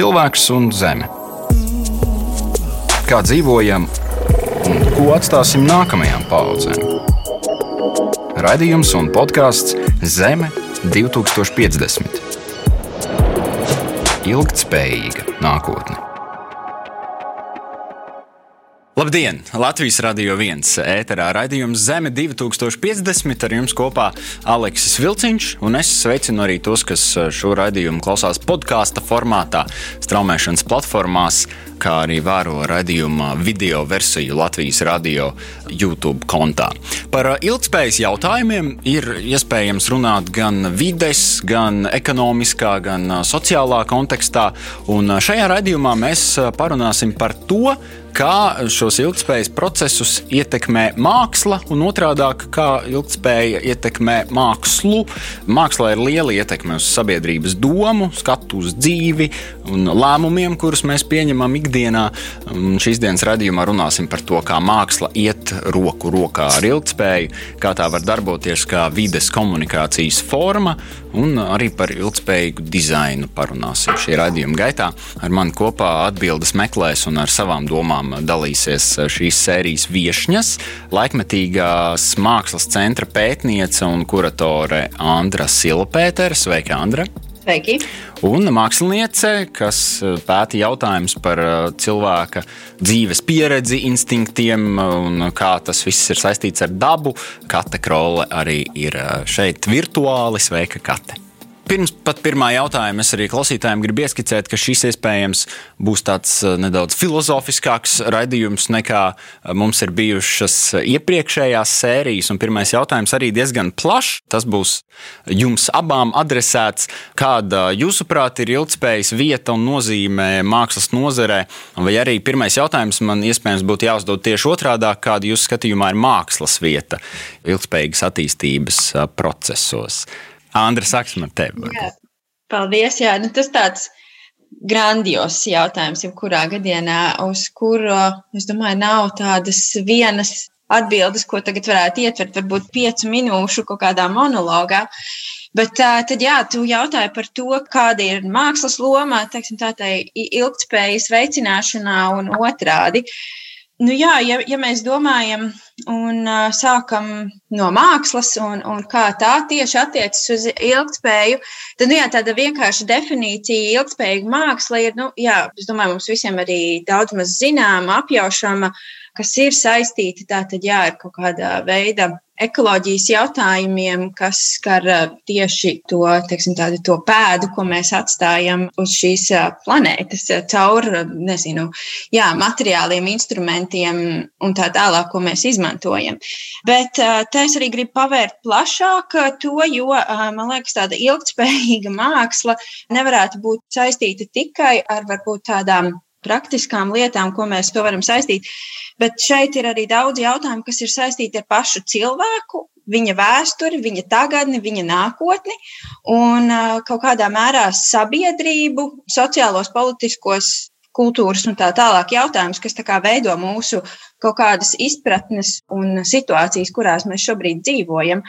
cilvēks un zeme. Kā dzīvojam un ko atstāsim nākamajām paudzēm? Radījums un podkāsts Zeme 2050. Ilgtspējīga nākotne. Labdien! Latvijas radio viens ēterā raidījums Zeme 2050 ar jums kopā Aleksis Vilciņš, un es sveicinu arī tos, kas šo raidījumu klausās podkāstu formātā, straumēšanas platformās, kā arī vēro raidījuma video versiju Latvijas radio YouTube kontā. Par ilgspējas jautājumiem ir iespējams runāt gan vides, gan ekonomiskā, gan sociālā kontekstā, un šajā raidījumā mēs parunāsim par to, kā šos ilgspējas procesus ietekmē māksla, un otrādi - kā ilgspēja ietekmē mākslu. Mākslā ir liela ietekme uz sabiedrības domu, skatu uz dzīvi un lēmumiem, kurus mēs pieņemam ikdienā. Un šīs dienas raidījumā runāsim par to, kā māksla iet roku rokā ar ilgspēju, kā tā var darboties kā vides komunikācijas forma, un arī par ilgspējīgu dizainu parunāsim šī raidījuma gaitā. Ar mani kopā atbildes meklēs un ar savām domām dalīsies šīs sērijas viesņas, laikmetīgās mākslas centra pētniece un kuratore Andra Silpētera. Sveika, Andra! Sveiki. Un māksliniece, kas pēta jautājumus par cilvēka dzīves pieredzi, instinktiem un kā tas viss ir saistīts ar dabu. Kate Krolle arī ir šeit virtuāli. Sveika, Kate! Pirms pat pirmā jautājuma es arī klausītājiem gribu ieskicēt, ka šis iespējams būs tāds eh, nedaudz filozofiskāks raidījums nekā eh, mums ir bijušas iepriekšējās sērijas. Un pirmais jautājums arī diezgan plašs. Tas būs jums abām adresēts. Kāda, jūsuprāt, ir ilgspējas vieta un nozīme mākslas nozarē? Vai arī pirmais jautājums man iespējams būtu jāuzdod tieši otrādi, kāda jūsu skatījumā ir mākslas vieta ilgspējīgas attīstības eh, procesos? Andra, sāksim ar tevi. Jā, paldies. Jā, nu, tas tāds grandios jautājums, jebkurā gadienā, uz kuru, es domāju, nav tādas vienas atbildes, ko tagad varētu ietvert, varbūt piecu minūšu kaut kādā monologā. Bet tad, jā, tu jautāji par to, kāda ir mākslas loma, teiksim, tā tai ilgtspējas veicināšanā un otrādi. Uh, Nu jā, ja, ja mēs domājam un uh, sākam no mākslas un, un kā tā tieši attiecas uz ilgspēju, tad nu, jā, tāda vienkārša definīcija ilgspējīga māksla ir, nu, jā, es domāju, mums visiem arī daudz maz zināma, apjaušama, kas ir saistīti tātad, jā, ar kaut kādā veida ekoloģijas jautājumiem, kas skar tieši to, teiksim, tādu, to pēdu, ko mēs atstājam uz šīs planētas caur, nezinu, jā, materiāliem, instrumentiem un tā tālāk, ko mēs izmantojam. Bet te es arī gribu pavērt plašāk to, jo, man liekas, tāda ilgtspējīga māksla nevarētu būt saistīta tikai ar varbūt tādām praktiskām lietām, ko mēs to varam saistīt. Bet šeit ir arī daudz jautājumu, kas ir saistīti ar pašu cilvēku, viņa vēsturi, viņa tagadni, viņa nākotni un kaut kādā mērā sabiedrību, sociālos, politiskos, kultūras un tā tālāk jautājums, kas tā kā veido mūsu kaut kādas izpratnes un situācijas, kurās mēs šobrīd dzīvojam.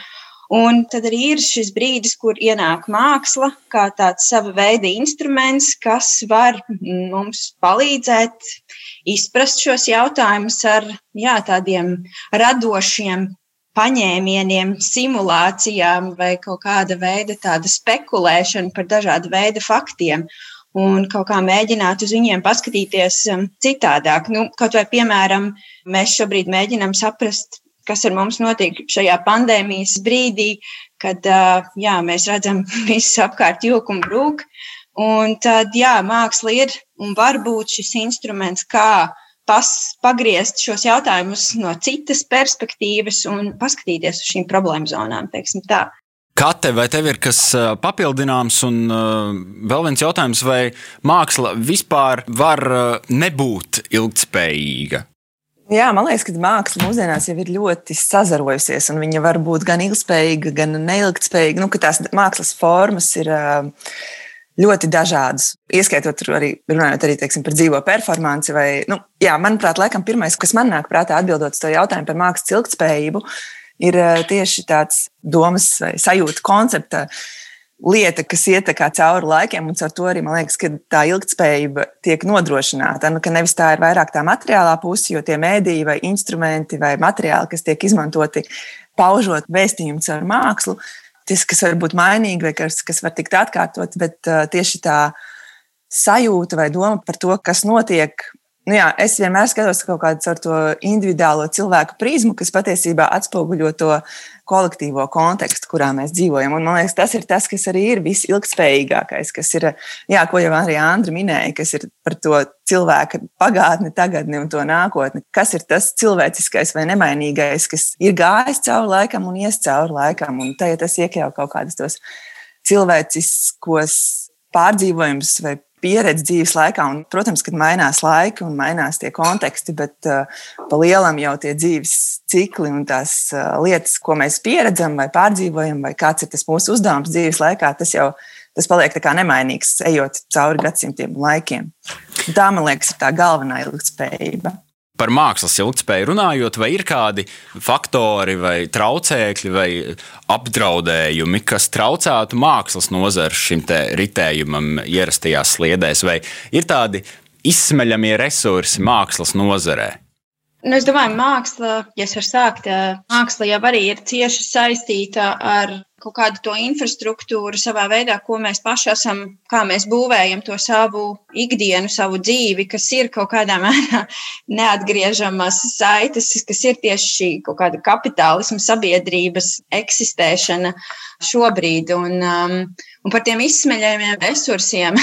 Un tad arī ir šis brīdis, kur ienāk māksla, kā tāds sava veida instruments, kas var mums palīdzēt izprast šos jautājumus ar jā, tādiem radošiem paņēmieniem, simulācijām vai kaut kāda veida tāda spekulēšana par dažādu veidu faktiem. Un kaut kā mēģināt uz viņiem paskatīties um, citādāk. Nu, kaut vai, piemēram, mēs šobrīd mēģinām saprast, kas ar mums notiek šajā pandēmijas brīdī, kad jā, mēs redzam, viss apkārt jūk un brūk. Un tad, jā, māksla ir un var būt šis instruments, kā pas, pagriezt šos jautājumus no citas perspektīvas un paskatīties uz šīm problēmu zonām. Kate, vai tev ir kas papildināms? Un uh, vēl viens jautājums, vai māksla vispār var uh, nebūt ilgspējīga? Jā, man liekas, ka māksla mūsdienās jau ir ļoti sazarojusies, un viņa var būt gan ilgspējīga, gan neilgspējīga. Nu, tās mākslas formas ir ļoti dažādas. Ieskaitot arī, runājot arī teiksim, par dzīvo performanci. Vai, nu, jā, manuprāt, laikam pirmais, kas man nāk prātā atbildot uz to jautājumu par mākslas ilgspējību, ir tieši tāds domas vai sajūta koncepta lieta, kas iet cauri laikiem, un ar to arī man liekas, ka tā ilgspējība tiek nodrošināta. Nu, nevis tā ir vairāk tā materiālā puse, jo tie mēdīji vai instrumenti vai materiāli, kas tiek izmantoti, paužot vēstījumu caur mākslu, tas, kas var būt mainīgi vai kas, kas var tikt atkārtots, bet uh, tieši tā sajūta vai doma par to, kas notiek Nu jā, es vienmēr skatos kaut kādu ar to individuālo cilvēku prizmu, kas patiesībā atspoguļo to kolektīvo kontekstu, kurā mēs dzīvojam. Un, man liekas, tas ir tas, kas arī ir visilgspējīgākais, kas ir, jā, ko jau arī Andra minēja, kas ir par to cilvēka pagātni, tagadni un to nākotni. Kas ir tas cilvēciskais vai nemainīgais, kas ir gājis cauri laikam un ies cauri laikam, un tajā tas iekļauj kaut kādus tos cilvēciskos pārdzīvojumus vai pieredzi dzīves laikā. Un, protams, kad mainās laiki un mainās tie konteksti, bet uh, pa lielam jau tie dzīves cikli un tās uh, lietas, ko mēs pieredzam vai pārdzīvojam, vai kāds ir tas mūsu uzdevums dzīves laikā, tas jau tas paliek nemainīgs, ejot cauri gadsimtiem un laikiem. Tā, man liekas, ir tā galvenā ilgspējība. Par mākslas ilgspēju runājot, vai ir kādi faktori, vai traucēkļi, vai apdraudējumi, kas traucētu mākslas nozaru šim ritējumam, ierastajās sliedēs, vai ir tādi izsmeļamie resursi mākslas nozarē? Nu, es domāju, māksla, ja es varu sākt, māksla jau arī ir cieši saistīta ar kaut kādu to infrastruktūru savā veidā, ko mēs paši esam, kā mēs būvējam to savu ikdienu, savu dzīvi, kas ir kaut kādā mērā neatgriežamas saites, kas ir tieši šī kaut kāda kapitālisma sabiedrības eksistēšana šobrīd. Un, um, un par tiem izsmeļamiem resursiem.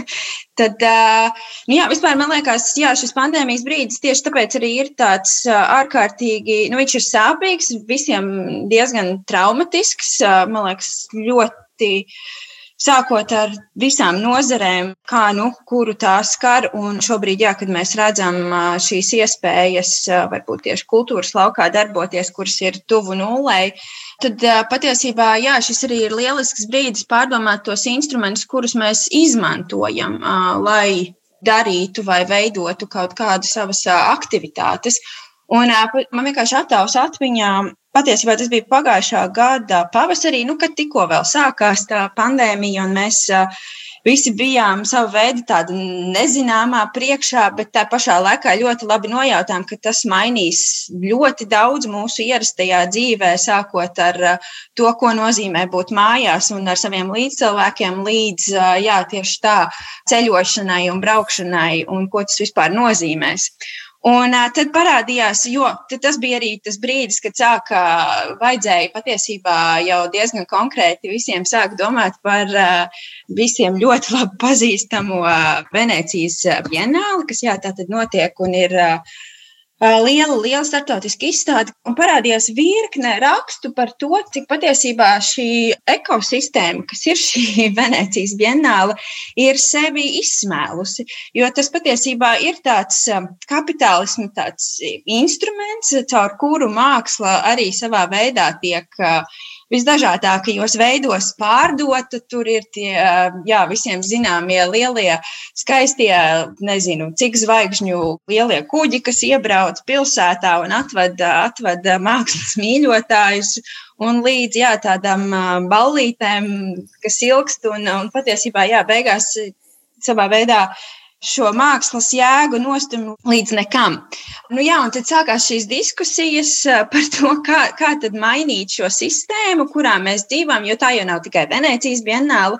Tad, uh, nu jā, vispār man liekas, jā, šis pandēmijas brīdis tieši tāpēc arī ir tāds uh, ārkārtīgi, nu, viņš ir sāpīgs, visiem diezgan traumatisks. Uh, man liekas, ļoti. Sākot ar visām nozarēm, kā nu, kuru tā skar, un šobrīd, jā, kad mēs redzam šīs iespējas, varbūt tieši kultūras laukā darboties, kuras ir tuvu nulei, tad patiesībā jā, šis arī ir lielisks brīdis pārdomāt tos instrumentus, kurus mēs izmantojam, lai darītu vai veidotu kaut kādas savas aktivitātes. Un man vienkārši attēlus atmiņā Patiesībā tas bija pagājušā gada pavasarī, nu, kad tikko vēl sākās tā pandēmija, un mēs visi bijām savu veidu tāda nezināmā priekšā, bet tā pašā laikā ļoti labi nojautām, ka tas mainīs ļoti daudz mūsu ierastajā dzīvē, sākot ar to, ko nozīmē būt mājās un ar saviem līdzcilvēkiem, līdz jā, tieši tā ceļošanai un braukšanai un ko tas vispār nozīmēs. Un uh, tad parādījās, jo tas bija arī tas brīdis, kad sāka vajadzēja patiesībā jau diezgan konkrēti visiem sākt domāt par uh, visiem ļoti labi pazīstamo uh, Venecijas bienāli, kas jā, tā tad notiek un ir. Uh, liela, liela startautiska izstāde, un parādījās virkne rakstu par to, cik patiesībā šī ekosistēma, kas ir šī Venecijas bienāla, ir sevi izsmēlusi. Jo tas patiesībā ir tāds kapitālismu tāds instruments, caur kuru māksla arī savā veidā tiek visdažādākajos veidos pārdota. Tur ir tie jā, visiem zināmie lielie, skaistie, nezinu, cik zvaigžņu lielie kuģi, kas iebrauc pilsētā un atved, atved mākslas mīļotājus. Un līdz jā, tādām ballītēm, kas ilgst un, un patiesībā jā, beigās savā veidā šo mākslas jēgu nostum līdz nekam. Nu, jā, un tad sākās šīs diskusijas eh, par to, kā, kā tad mainīt šo sistēmu, kurā mēs dzīvojam, jo tā jau nav tikai Venecijas bienāla,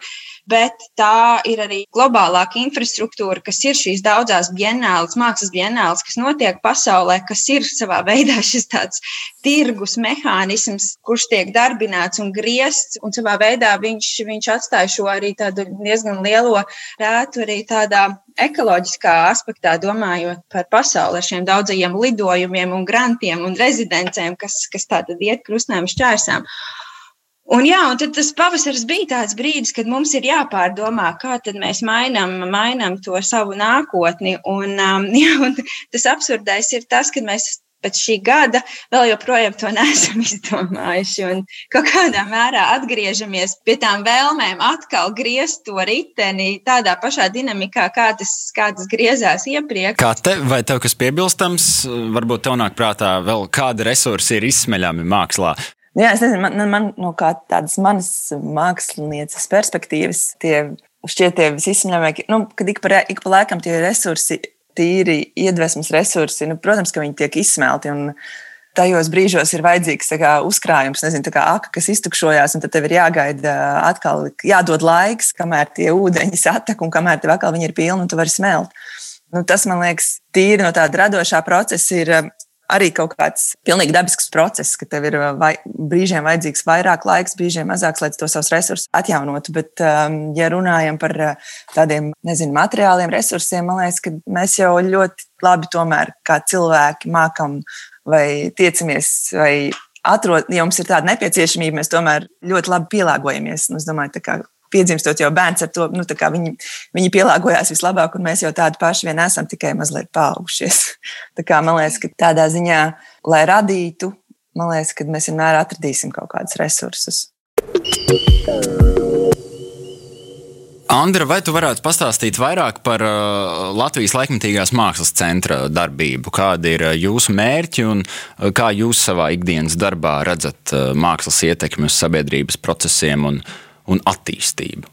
bet tā ir arī globālāka infrastruktūra, kas ir šīs daudzās bienāles, mākslas bienāles, kas notiek pasaulē, kas ir savā veidā šis tāds tirgus mehānisms, kurš tiek darbināts un griezts, un savā veidā viņš, viņš atstāja šo arī tādu diezgan lielo rētu arī tādā ekoloģiskā aspektā, domājot par pasauli ar šiem daudzajiem lidojumiem un grantiem un rezidencēm, kas, kas tātad iet krustnēm šķērsām. Un, jā, un tas pavasaris bija tāds brīdis, kad mums ir jāpārdomā, kā mēs mainām, mainām to savu nākotni. Un, um, jā, un tas absurdais ir tas, ka mēs pēc šī gada vēl joprojām to neesam izdomājuši. Un kaut kādā mērā atgriežamies pie tām vēlmēm, atkal griezt to riteni tādā pašā dinamikā, kā tas, kā tas griezās iepriekš. Kā te, vai tev kas piebilstams, varbūt tev nāk prātā vēl kādi resursi ir izsmeļami mākslā? Jā, es nezinu, man, man no kā tādas manas mākslinieces perspektīvas, tie šķiet tie visizņemamākie, nu, kad ik pa, ik pa laikam tie resursi, tīri iedvesmas resursi, nu, protams, ka viņi tiek izsmelti. Un, tajos brīžos ir vajadzīgs kā, uzkrājums, nezinu, kā aka, kas iztukšojās, un tad tev ir jāgaida atkal, jādod laiks, kamēr tie ūdeņi satek un kamēr tev atkal viņi ir pilni un tu vari smelt. Nu, tas, man liekas, tīri no tāda radošā procesa ir arī kaut kāds pilnīgi dabisks process, ka tev ir vai, brīžiem vajadzīgs vairāk laiks, brīžiem mazāks, lai to savus resursus atjaunotu. Bet, um, ja runājam par tādiem, nezinu, materiāliem resursiem, man liekas, ka mēs jau ļoti labi tomēr kā cilvēki mākam vai tiecamies, vai atrod, ja mums ir tāda nepieciešamība, mēs tomēr ļoti labi pielāgojamies. Un es domāju, ka piedzimstot jau bērns ar to, nu, viņi, viņi pielāgojās vislabāk, un mēs jau tādi paši vien esam, tikai mazliet paaugušies. Tā kā man liekas, ka tādā ziņā, lai radītu, man liekas, ka mēs vienmēr atradīsim kaut kādus resursus. Andra, vai tu varētu pastāstīt vairāk par uh, Latvijas laikmatīgās mākslas centra darbību? Kādi ir uh, jūsu mērķi un uh, kā jūs savā ikdienas darbā redzat mākslas ietekmi uz sabiedrības procesiem un, un attīstību?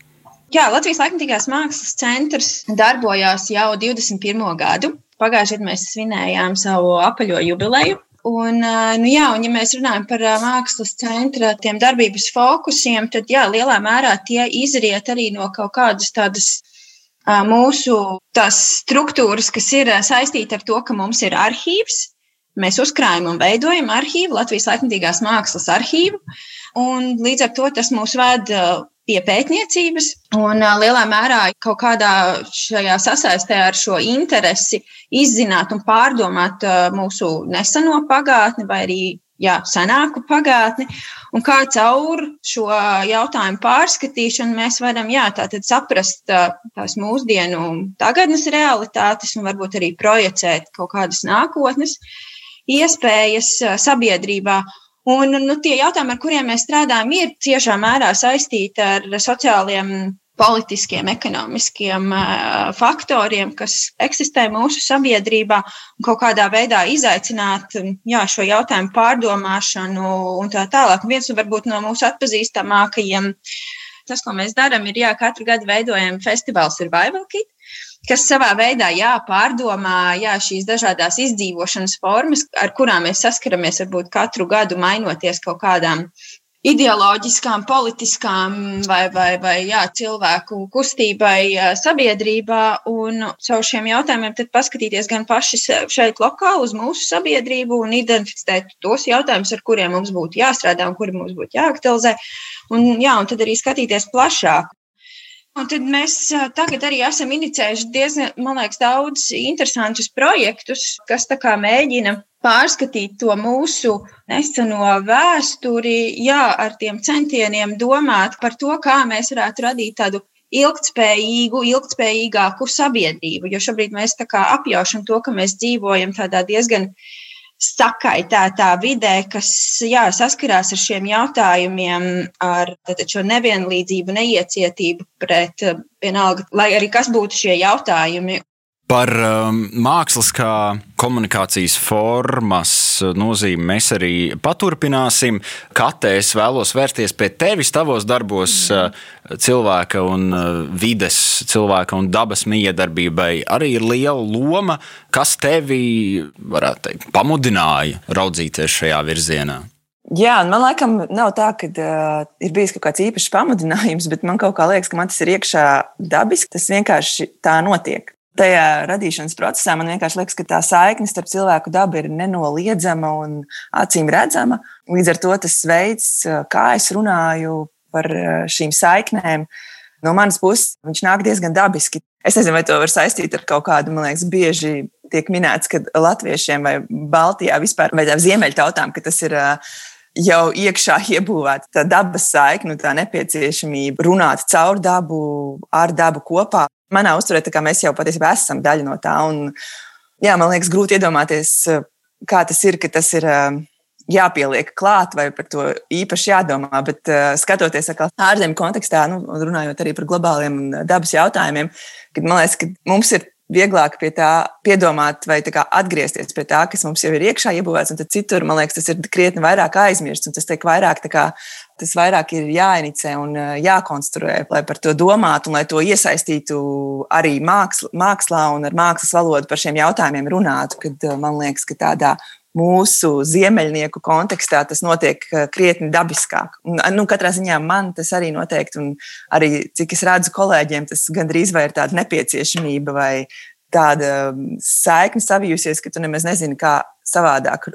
Jā, Latvijas laikmatīgās mākslas centrs darbojās jau 21. gadu. Pagājušajā gadā mēs svinējām savu apaļo jubileju. Un, nu jā, un, ja mēs runājam par mākslas centra darbības fokusiem, tad jā, lielā mērā tie izriet arī no kaut kādas tādas mūsu tās struktūras, kas ir saistīta ar to, ka mums ir arhīvs. Mēs uzkrājam un veidojam arhīvu, Latvijas laikmatīgās mākslas arhīvu. Un līdz ar to tas mūs ved pie pētniecības un lielā mērā kaut kādā šajā sasaistē ar šo interesi izzināt un pārdomāt mūsu neseno pagātni vai arī jā, senāku pagātni, un kā caur šo jautājumu pārskatīšanu mēs varam jā, saprast tās mūsdienu tagadnes realitātes un varbūt arī projicēt kaut kādas nākotnes iespējas sabiedrībā. Un nu, tie jautājumi, ar kuriem mēs strādājam, ir ciešā mērā saistīti ar sociāliem, politiskiem, ekonomiskiem faktoriem, kas eksistē mūsu sabiedrībā, un kaut kādā veidā izaicināt jā, šo jautājumu pārdomāšanu un tā tālāk. Un viens varbūt no mūsu atpazīstamākajiem, tas, ko mēs darām, ir, jā, katru gadu veidojam festivālu Survival Kit kas savā veidā jā, pārdomā jā, šīs dažādas izdzīvošanas formas, ar kurām mēs saskaramies varbūt katru gadu, mainoties kaut kādām ideoloģiskām, politiskām vai, vai, vai jā, cilvēku kustībai sabiedrībā. Un caur šiem jautājumiem tad paskatīties gan paši šeit lokāli uz mūsu sabiedrību un identificēt tos jautājumus, ar kuriem mums būtu jāstrādā un kuri mums būtu jāaktualizē. Un, jā, un tad arī skatīties plašāk. Un tad mēs tagad arī esam inicējuši diezgan, man liekas, daudz interesantus projektus, kas mēģina pārskatīt to mūsu neseno vēsturi, jā, ar tiem centieniem domāt par to, kā mēs varētu radīt tādu ilgspējīgu, ilgspējīgāku sabiedrību. Jo šobrīd mēs apjaušam to, ka mēs dzīvojam tādā diezgan sakaitētā vidē, kas jā, saskarās ar šiem jautājumiem, ar šo nevienlīdzību, neiecietību pret vienalga, lai arī kas būtu šie jautājumi. Par um, mākslas kā komunikācijas formas nozīmi mēs arī paturpināsim. Katē es vēlos vērsties pie tevis, tavos darbos, mm. cilvēka un uh, vides, cilvēka un dabas miedarbībai arī ir liela loma. Kas tevi, varētu teikt, pamudināja raudzīties šajā virzienā? Jā, man laikam nav tā, ka uh, ir bijis kaut kāds īpašs pamudinājums, bet man kaut kā liekas, ka man tas ir iekšā dabiski. Tas vienkārši tā notiek tajā radīšanas procesā man vienkārši liekas, ka tā saikne starp cilvēku dabu ir nenoliedzama un acīm redzama. Līdz ar to tas veids, kā es runāju par šīm saiknēm, no manas puses, viņš nāk diezgan dabiski. Es nezinu, vai to var saistīt ar kaut kādu, man liekas, bieži tiek minēts, ka latviešiem vai Baltijā vispār, vai ziemeļtautām, ka tas ir jau iekšā iebūvēta tā dabas saikne, tā nepieciešamība runāt caur dabu, ar dabu kopā manā uzturē, mēs jau patiesībā esam daļa no tā. Un, jā, man liekas, grūti iedomāties, kā tas ir, ka tas ir jāpieliek klāt vai par to īpaši jādomā. Bet skatoties ārzemju kontekstā, nu, runājot arī par globāliem dabas jautājumiem, kad man liekas, ka mums ir vieglāk pie tā piedomāt vai atgriezties pie tā, kas mums jau ir iekšā iebūvēts, un tad citur, man liekas, tas ir krietni vairāk aizmirsts, un tas tiek vairāk, tas vairāk ir jāinicē un jākonstruē, lai par to domātu un lai to iesaistītu arī māksl, mākslā un ar mākslas valodu par šiem jautājumiem runātu, kad man liekas, ka tādā mūsu ziemeļnieku kontekstā tas notiek krietni dabiskāk. Un, nu, katrā ziņā man tas arī noteikti, un arī cik es redzu kolēģiem, tas gandrīz vai ir tāda nepieciešamība vai tāda saikne savijusies, ka tu nemaz nezini, kā savādāk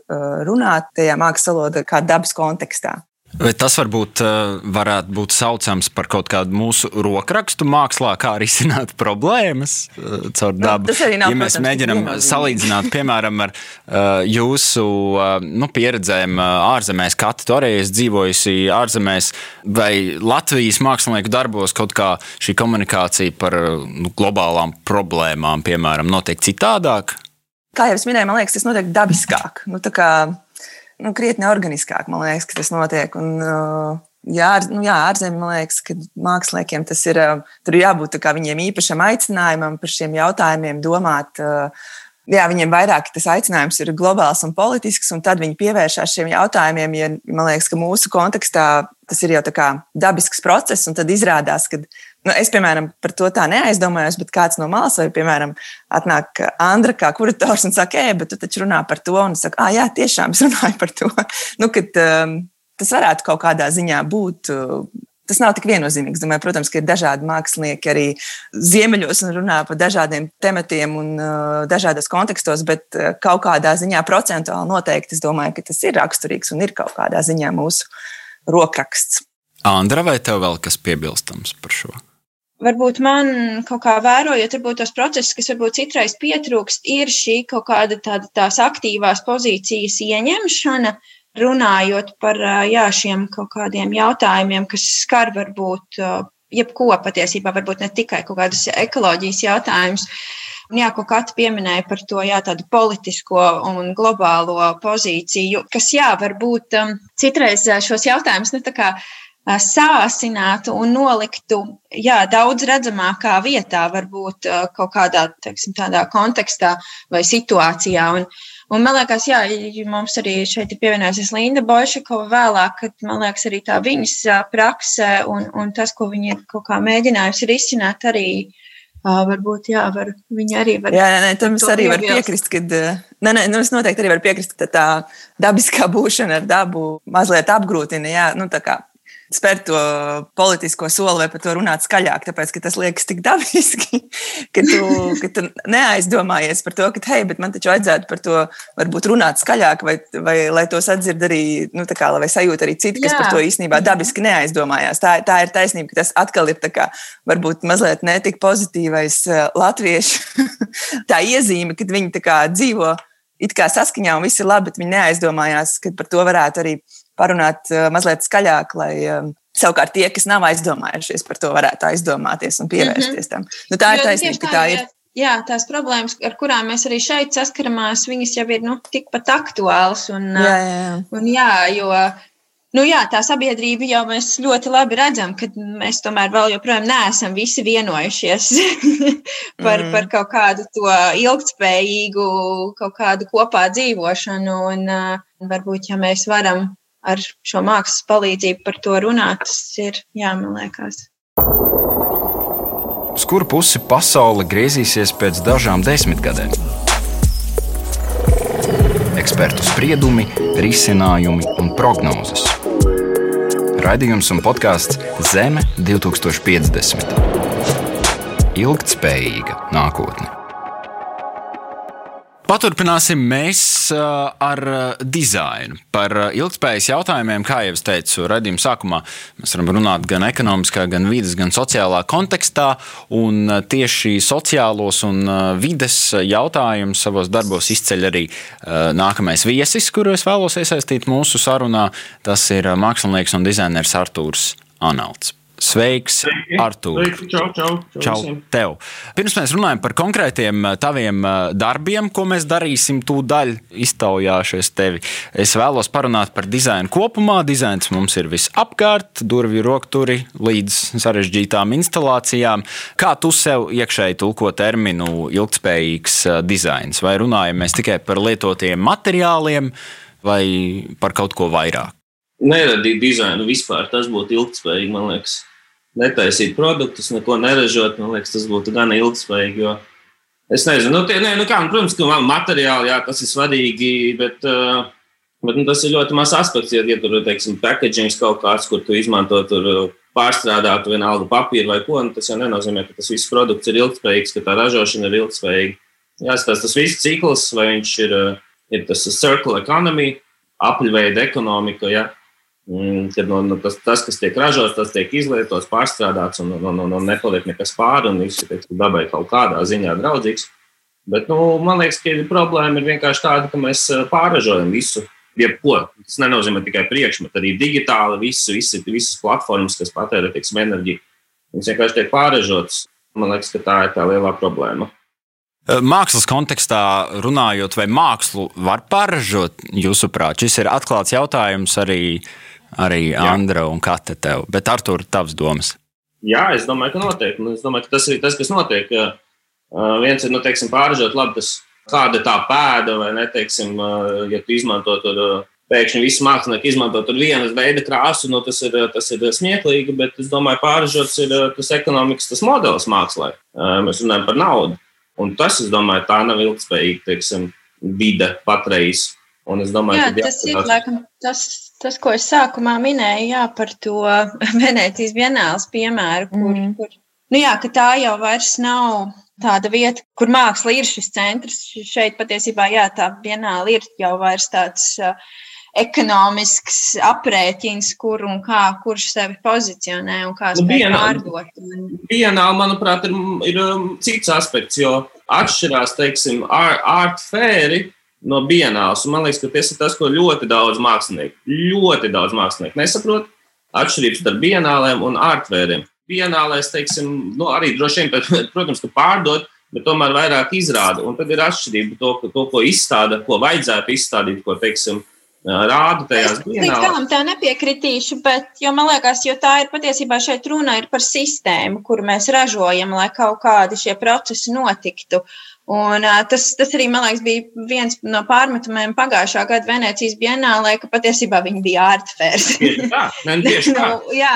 runāt tajā mākslas valodā, kā dabas kontekstā. Vai tas varbūt uh, varētu būt saucams par kaut kādu mūsu rokrakstu mākslā, kā arī izsināt problēmas uh, caur nu, dabu? Nu, tas arī nav. Ja mēs mēģinām salīdzināt, piemēram, ar uh, jūsu nu, pieredzēm ārzemēs, Kati, esi dzīvojusi ārzemēs, vai Latvijas mākslinieku darbos kaut kā šī komunikācija par nu, globālām problēmām, piemēram, notiek citādāk? Kā jau es minēju, man liekas, tas notiek dabiskāk. Nu, nu, krietni organiskāk, man liekas, ka tas notiek. Un, uh, Jā, nu, jā ārzemē man liekas, ka māksliniekiem tas ir. Uh, tur jābūt viņiem īpašam aicinājumam par šiem jautājumiem, domāt. Uh, jā, viņiem vairāk tas aicinājums ir globāls un politisks, un tad viņi pievēršās šiem jautājumiem. Ja, man liekas, ka mūsu kontekstā tas ir jau dabisks process, un tad izrādās, ka Nu, es, piemēram, par to tā neaizdomājos, bet kāds no malas, vai, piemēram, atnāk Andra kā kurators un saka, ej, bet tu taču runā par to, un es saku, ah, jā, tiešām es runāju par to. nu, kad, um, tas varētu kaut kādā ziņā būt. Uh, Tas nav tik viennozīmīgs. Domāju, protams, ka ir dažādi mākslinieki arī ziemeļos un runā par dažādiem tematiem un uh, dažādos kontekstos, bet uh, kaut kādā ziņā procentuāli noteikti es domāju, ka tas ir raksturīgs un ir kaut kādā ziņā mūsu rokraksts. Andra, vai tev vēl kas piebilstams par šo? Varbūt man kaut kā vērojot, varbūt tos procesus, kas varbūt citreiz pietrūkst, ir šī kaut kāda tāda tās aktīvās pozīcijas ieņemšana, runājot par jā, šiem kaut kādiem jautājumiem, kas skar varbūt jebko patiesībā, varbūt ne tikai kaut kādus ekoloģijas jautājumus. Jā, ko Kati pieminēja par to jā, politisko un globālo pozīciju, kas, jā, varbūt um, citreiz šos jautājumus, nu, tā kā sāsinātu un noliktu jā, daudz redzamākā vietā, varbūt kaut kādā teiksim, tādā kontekstā vai situācijā. Un, un man liekas, jā, mums arī šeit ir pievienojusies Linda Bošakova vēlāk, kad man liekas arī tā viņas prakse un, un tas, ko viņa ir kaut kā mēģinājusi risināt arī. Uh, varbūt, jā, var, viņa arī var. Jā, nē, tam es arī varu piekrist, ka, nē, nē, nu, es noteikti arī varu piekrist, ka tā dabiskā būšana ar dabu mazliet apgrūtina, jā, nu, tā kā spērt to politisko soli vai par to runāt skaļāk, tāpēc, ka tas liekas tik dabiski, ka tu, ka tu neaizdomājies par to, ka, hei, bet man taču vajadzētu par to varbūt runāt skaļāk, vai, vai lai tos atzird arī, nu, tā kā, vai sajūt arī citi, kas Jā. par to īstenībā dabiski neaizdomājās. Tā, tā ir taisnība, ka tas atkal ir tā kā varbūt mazliet netik pozitīvais eh, latviešu tā iezīme, kad viņi tā kā dzīvo it kā saskaņā un viss ir labi, bet viņi neaizdomājās, ka par to varētu arī parunāt eh, mazliet skaļāk, lai eh, savukārt tie, kas nav aizdomājušies par to, varētu aizdomāties un pievērsties tam. Nu, tā ir taisnība, ka tā ir. Jā, tās problēmas, ar kurām mēs arī šeit saskaramies, viņas jau ir nu, tikpat aktuālas. Un, jā, jā, jā. Un, jā, jo nu, jā, tā sabiedrība jau mēs ļoti labi redzam, ka mēs tomēr vēl joprojām neesam visi vienojušies par, mm. par kaut kādu to ilgspējīgu, kaut kādu kopā dzīvošanu. Un, un varbūt, ja mēs varam ar šo mākslas palīdzību par to runāt, tas ir jāmaliekas. Uz kuru pusi pasaule griezīsies pēc dažām desmitgadēm? Ekspertu spriedumi, risinājumi un prognozes. Radījums un podkāsts Zeme 2050. Ilgtspējīga nākotne. Paturpināsim mēs ar dizainu. Par ilgspējas jautājumiem, kā jau es teicu, redzējuma sākumā mēs varam runāt gan ekonomiskā, gan vidas, gan sociālā kontekstā. Un tieši sociālos un vides jautājumus savos darbos izceļ arī nākamais viesis, kuru es vēlos iesaistīt mūsu sarunā. Tas ir mākslinieks un dizainers Artūrs Analts. Sveiks, Artur! Čau, čau, čau, čau tev! Pirms mēs runājam par konkrētiem eh, taviem eh, darbiem, ko mēs darīsim tūdaļ iztaujāšies tevi, es vēlos parunāt par dizainu kopumā. Dizains mums ir visapkārt, durvju rokturi līdz sarežģītām instalācijām. Kā tu sev iekšēji tulko terminu ilgspējīgs eh, dizains? Vai runājam mēs tikai par lietotiem materiāliem vai par kaut ko vairāk? Neradīt dizainu vispār, tas būtu ilgspējīgi, man liekas netaisīt produktus, neko neražot. Man liekas, tas būtu gan ilgspējīgi. Jo es nezinu, nu, tie, ne, nu kā, nu, protams, ka materiāli jā, tas ir svarīgi, bet, uh, bet nu, tas ir ļoti mazs aspekts. Ja, ja tur ir packagings kaut kāds, kur tu izmanto tur pārstrādātu vienalga papīru vai ko, nu, tas jau nenozīmē, ka tas viss produkts ir ilgspējīgs, ka tā ražošana ir ilgspējīga. Jāskatās tas viss cikls, vai viņš ir, ir tas circle economy, apļveida ekonomika. Ja? Mm, kad no, no tas, tas, kas tiek ražots, tas tiek izlietots, pārstrādāts un, un, un, un nepaliek nekas pāri un viss ir dabai kaut kādā ziņā draudzīgs. Bet, nu, man liekas, ka problēma ir vienkārši tāda, ka mēs eh, pārražojam visu. Jebko. Tas nenozīmē tikai priekšmetu, arī digitāli visu, visi, visas platformas, kas patērē tiksim, enerģiju. Viņas vienkārši tiek pārražotas. Man liekas, ka tā ir tā lielā problēma. Eh, mākslas kontekstā runājot, vai mākslu var pārražot, jūsuprāt, šis ir atklāts jautājums arī uh, arī Andra un Kate tev. Bet ar to tavs domas? Jā, es domāju, ka noteikti. Es domāju, ka tas ir tas, kas notiek. Uh, viens ir, nu, teiksim, pāržot labi, tas kāda tā pēda, vai ne, teiksim, uh, ja tu izmanto tur. Uh, Pēkšņi visi mākslinieki izmanto tur vienas veida krāsu, nu tas ir, tas ir smieklīgi, bet es domāju, pāržots ir tas ekonomikas tas modelis mākslā. Mēs runājam par naudu. Un tas, es domāju, tā nav ilgspējīga, teiksim, vide patreiz. Un es domāju, jā, ka tas ir laikam tas, Tas, ko es sākumā minēju, jā, par to Venecijas vienāls piemēru, kur, mm. kur nu jā, tā jau vairs nav tāda vieta, kur māksla ir šis centrs. Šeit patiesībā jā, tā vienāla ir jau vairs tāds uh, ekonomisks aprēķins, kur un kā, kurš sevi pozicionē un kā nu, spēj pārdot. Vienāla, manuprāt, ir, ir um, cits aspekts, jo atšķirās, teiksim, art fēri no Bienālas. Man liekas, ka tas ir tas, ko ļoti daudz mākslinieku, ļoti daudz mākslinieku nesaprot. Atšķirības starp Bienālēm un ārtvēriem. Bienālēs, teiksim, nu, arī droši vien, protams, ka pārdot, bet tomēr vairāk izrāda. Un tad ir atšķirība to, to ko izstāda, ko vajadzētu izstādīt, ko, teiksim, rāda tajās dienās. Es tā nepiekritīšu, bet man liekas, jo tā ir patiesībā šeit runa ir par sistēmu, kuru mēs ražojam, lai kaut kādi šie procesi notiktu. Uh, Un, uh, tas, tas arī, man liekas, bija viens no pārmetumiem pagājušā gada Venecijas Bienālē, ka patiesībā viņi bija ārtfērs. nu, jā,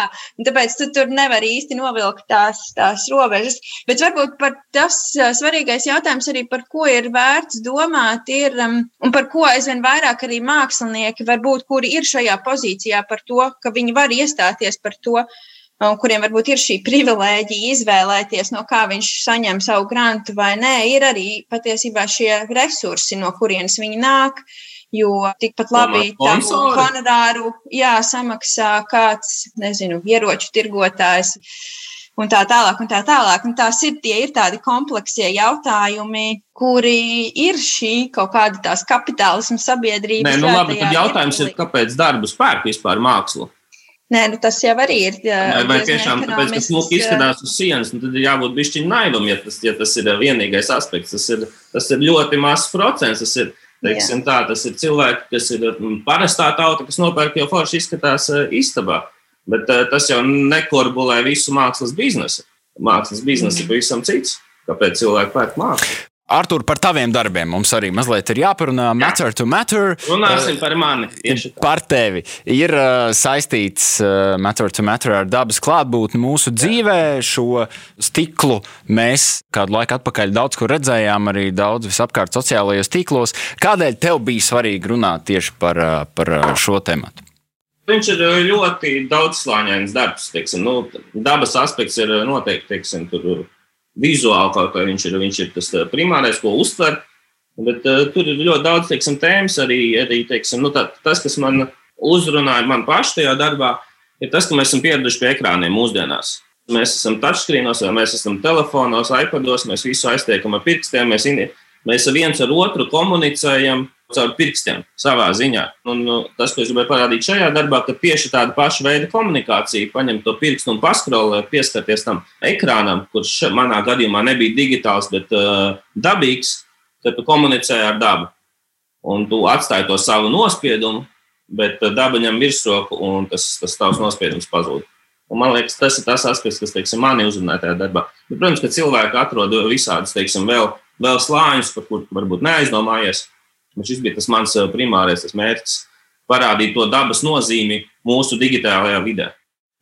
tāpēc tu tur nevar īsti novilkt tās, tās robežas. Bet varbūt par tas svarīgais jautājums arī, par ko ir vērts domāt, ir, um, un par ko aizvien vairāk arī mākslinieki varbūt, kuri ir šajā pozīcijā par to, ka viņi var iestāties par to, kuriem varbūt ir šī privilēģija izvēlēties, no kā viņš saņem savu grantu vai nē, ir arī patiesībā šie resursi, no kurienes viņi nāk. Jo tikpat labi tādu honorāru jā, samaksā kāds, nezinu, ieroču tirgotājs un tā tālāk. Un tā tālāk. Un tās ir, ir tādi kompleksie jautājumi, kuri ir šī kaut kāda tās kapitālisma sabiedrības. Nē, nu labi, tad jautājums ir, kāpēc darbu spēku vispār mākslu? Nē, nu tas jau arī ir. Vai, vai tiešām tāpēc, ka smuki izskatās uz sienas, nu tad ir jābūt bišķiņ naivam, ja tas, ja tas ir vienīgais aspekts. Tas ir, tas ir ļoti mazs procents. Tas ir, teiksim, tā, tas ir cilvēki, kas ir parastā tauta, kas nopērk jau forši izskatās istabā. Bet tas jau nekorbulē visu mākslas biznesu. Mākslas biznesa ir pavisam cits. Kāpēc cilvēki pērk mākslu? Artur, par taviem darbiem mums arī mazliet ir jāparunā. Jā. Matter to matter. Runāsim uh, par mani. Par tevi. Ir uh, saistīts uh, Matter to matter ar dabas klātbūtni mūsu dzīvē. Šo stiklu mēs kādu laiku atpakaļ daudz kur redzējām, arī daudz visapkārt sociālajos tīklos. Kādēļ tev bija svarīgi runāt tieši par, uh, par uh, šo tematu? Viņš ir ļoti daudzslāņains darbs. Teiksim, nu, dabas aspekts ir noteikti teiksim, tur vizuāli kaut kā viņš ir, viņš ir tas primārais, ko uztver. Bet uh, tur ir ļoti daudz teiksim, tēmas arī. arī teiksim, nu, tā, tas, kas man uzrunāja man pašu tajā darbā, ir tas, ka mēs esam pieraduši pie ekrāniem mūsdienās. Mēs esam touchscreenos, vai mēs esam telefonos, iPados, mēs visu aiztiekam ar pirkstiem, mēs, mēs viens ar otru komunicējam caur pirkstiem savā ziņā. Un, nu, tas, ko es gribēju parādīt šajā darbā, ka tieši tāda paša veida komunikācija, paņemt to pirkstu un paskrolēt, pieskarties tam ekrānam, kurš manā gadījumā nebija digitāls, bet uh, dabīgs, tad tu komunicē ar dabu. Un tu atstāji to savu nospiedumu, bet uh, daba ņem virsroku un tas, tas tavs nospiedums pazūd. Un man liekas, tas ir tas aspekts, kas teiksim, mani uzrunā tajā darbā. Bet, protams, ka cilvēki atrod visādus teiksim, vēl, vēl slāņus, par kuriem varbūt neaizdomājies. Šis bija tas mans eh, primārais tas mērķis - parādīt to dabas nozīmi mūsu digitālajā vidē.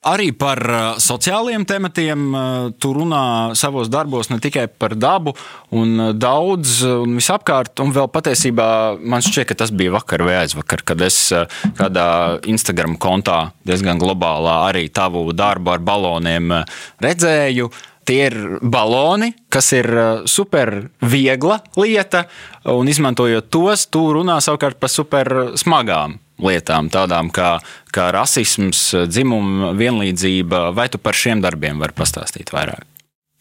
Arī par uh, sociālajiem tematiem uh, tu runā savos darbos ne tikai par dabu, un daudz un visapkārt. Un vēl patiesībā man šķiet, ka tas bija vakar vai aizvakar, kad es kādā Instagram kontā diezgan globālā arī tavu darbu ar baloniem redzēju. Tie ir baloni, kas ir super viegla lieta, un izmantojot tos, tu runā savukārt par super smagām lietām, tādām kā, kā rasisms, dzimuma vienlīdzība, vai tu par šiem darbiem vari pastāstīt vairāk?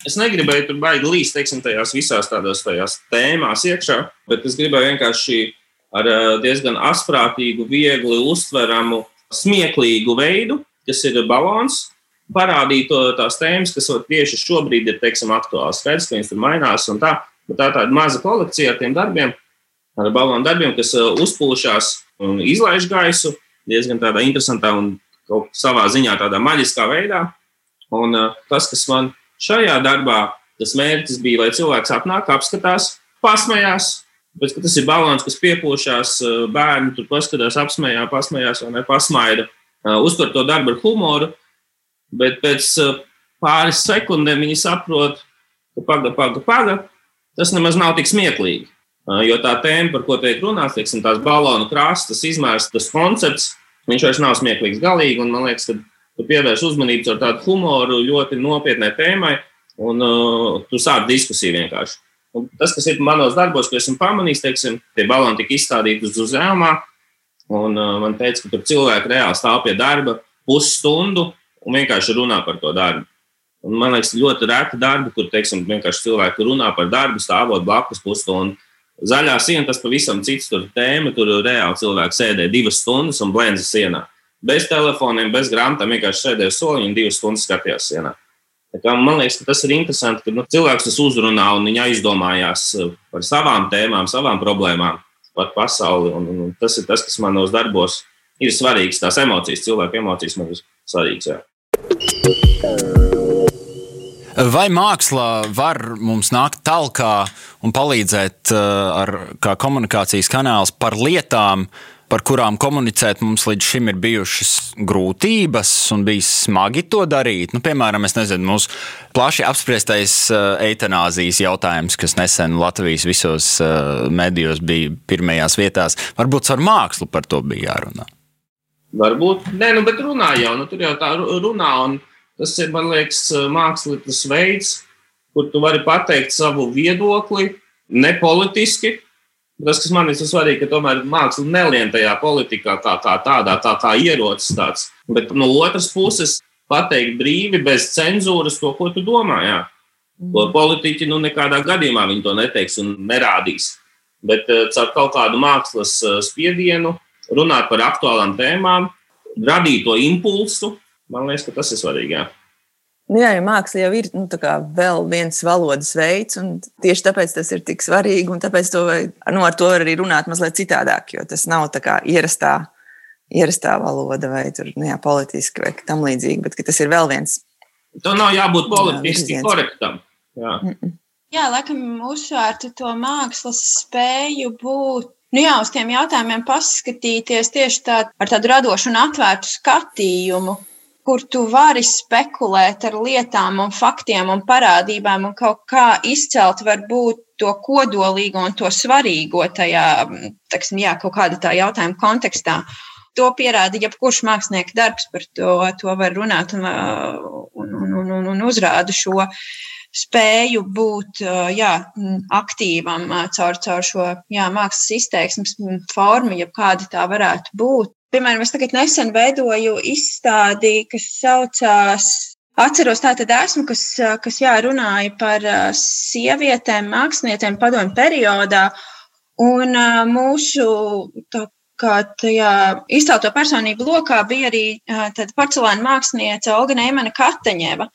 Es negribēju tur baigi līst teiksim, tajās visās tādās tajās tēmās iekšā, bet es gribēju vienkārši ar diezgan asprātīgu, viegli uztveramu, smieklīgu veidu, kas ir balons, parādīt to, tās tēmas, kas tieši šobrīd ir teiksim, aktuāls. Skaidrs, ka viņas tur mainās tā, tā ir tāda maza kolekcija ar tiem darbiem, ar balonu darbiem, kas uzpūšās un izlaiž gaisu diezgan tādā interesantā un savā ziņā tādā maģiskā veidā. Un uh, tas, kas man šajā darbā, tas mērķis bija, lai cilvēks atnāk, apskatās, pasmējās. Bet tas ir balons, kas piepūšās, bērni tur paskatās, apsmējās, pasmējās vai nepasmaida. Uztver to darbu ar humoru, bet pēc uh, pāris sekundēm viņi saprot, ka paga, paga, paga, tas nemaz nav tik smieklīgi. Jo tā tēma, par ko tiek runāts, teiksim, tās balonu krāsas, tas izmērs, tas koncepts, viņš vairs nav smieklīgs galīgi. Un man liekas, ka tu pievērš uzmanību ar tādu humoru ļoti nopietnai tēmai, un uh, tu sāc diskusiju vienkārši. Un tas, kas ir manos darbos, ko esmu pamanījis, teiksim, tie baloni tika izstādīti uz uzņēmumā, un uh, man teica, ka tur cilvēki reāli stāv pie darba pusstundu un vienkārši runā par to darbu. Un man liekas, ļoti reti darbi, kur teiksim, vienkārši cilvēki runā par darbu, stāvot blakus pusstundu. Zaļā siena tas pavisam cits tur tēma. Tur reāli cilvēki sēdēja divas stundas un blēņas sienā. Bez telefoniem, bez grāmatām vienkārši sēdēja soliņā un divas stundas skatījās sienā. Kā, man liekas, tas ir interesanti, ka nu, cilvēks tas uzrunā un viņa aizdomājās uh, par savām tēmām, savām problēmām, par pasauli. Un, un tas ir tas, kas manos darbos ir svarīgs. Tās emocijas, cilvēku emocijas man ir svarīgas. Jā. Vai māksla var mums nākt tālāk un palīdzēt uh, ar kā komunikācijas kanāls par lietām, par kurām komunicēt mums līdz šim ir bijušas grūtības un bijis smagi to darīt? Nu, piemēram, nezinu, mūsu plaši apspriestais uh, eitanāzijas jautājums, kas nesen Latvijas visos uh, medijos bija pirmajās vietās. Varbūt ar mākslu par to bija jārunā. Varbūt, nē, nu, bet runā jau, nu, tur jau tā runā. Un Tas ir, man liekas, mākslinieks veids, kur tu vari pateikt savu viedokli, nepolitiski. Tas, kas man ir svarīgi, ka tomēr māksla nelien tajā politikā kā, kā tādā, tā kā ierocis tāds. Bet no otras puses, pateikt brīvi, bez cenzūras to, ko tu domā. Jā. To politiķi nu, nekādā gadījumā viņi to neteiks un nerādīs. Bet caur kaut kādu mākslas spiedienu, runāt par aktuālām tēmām, radīt to impulsu, Man liekas, ka tas ir svarīgi. Jā. Nu, jā, jo māksla jau ir nu, vēl viens valodas veids, un tieši tāpēc tas ir tik svarīgi. Tāpēc to, nu, ar to var arī runāt mazliet citādāk, jo tas nav ierastā, ierastā valoda vai tur, nu, jā, politiski vai tam līdzīgi, bet tas ir vēl viens. Tam nav jābūt politiski jā, korektam. Jā. Mm -mm. jā, laikam uzsvērtu to mākslas spēju būt nu jā, uz tiem jautājumiem paskatīties tieši tā, ar tādu radošu un atvērtu skatījumu kur tu vari spekulēt ar lietām, un faktiem un parādībām, un kaut kā izcelt varbūt to kodolīgo un to svarīgo tajā, teksim, jā, kaut kāda tā jautājuma kontekstā. To pierāda jebkurš mākslinieka darbs, par to, to var runāt un, un, un, un, un uzrāda šo spēju būt jā, aktīvam caur, caur šo jā, mākslas izteiksmes formu, ja kāda tā varētu būt. Piemēram, es tagad nesen veidoju izstādi, kas saucās Atceros, tātad esmu, kas, kas jā, runāja par sievietēm, māksliniecēm padomju periodā. Un mūsu izcelto personību lokā bija arī porcelāna mākslinieca Olga Neimana Kateņeva,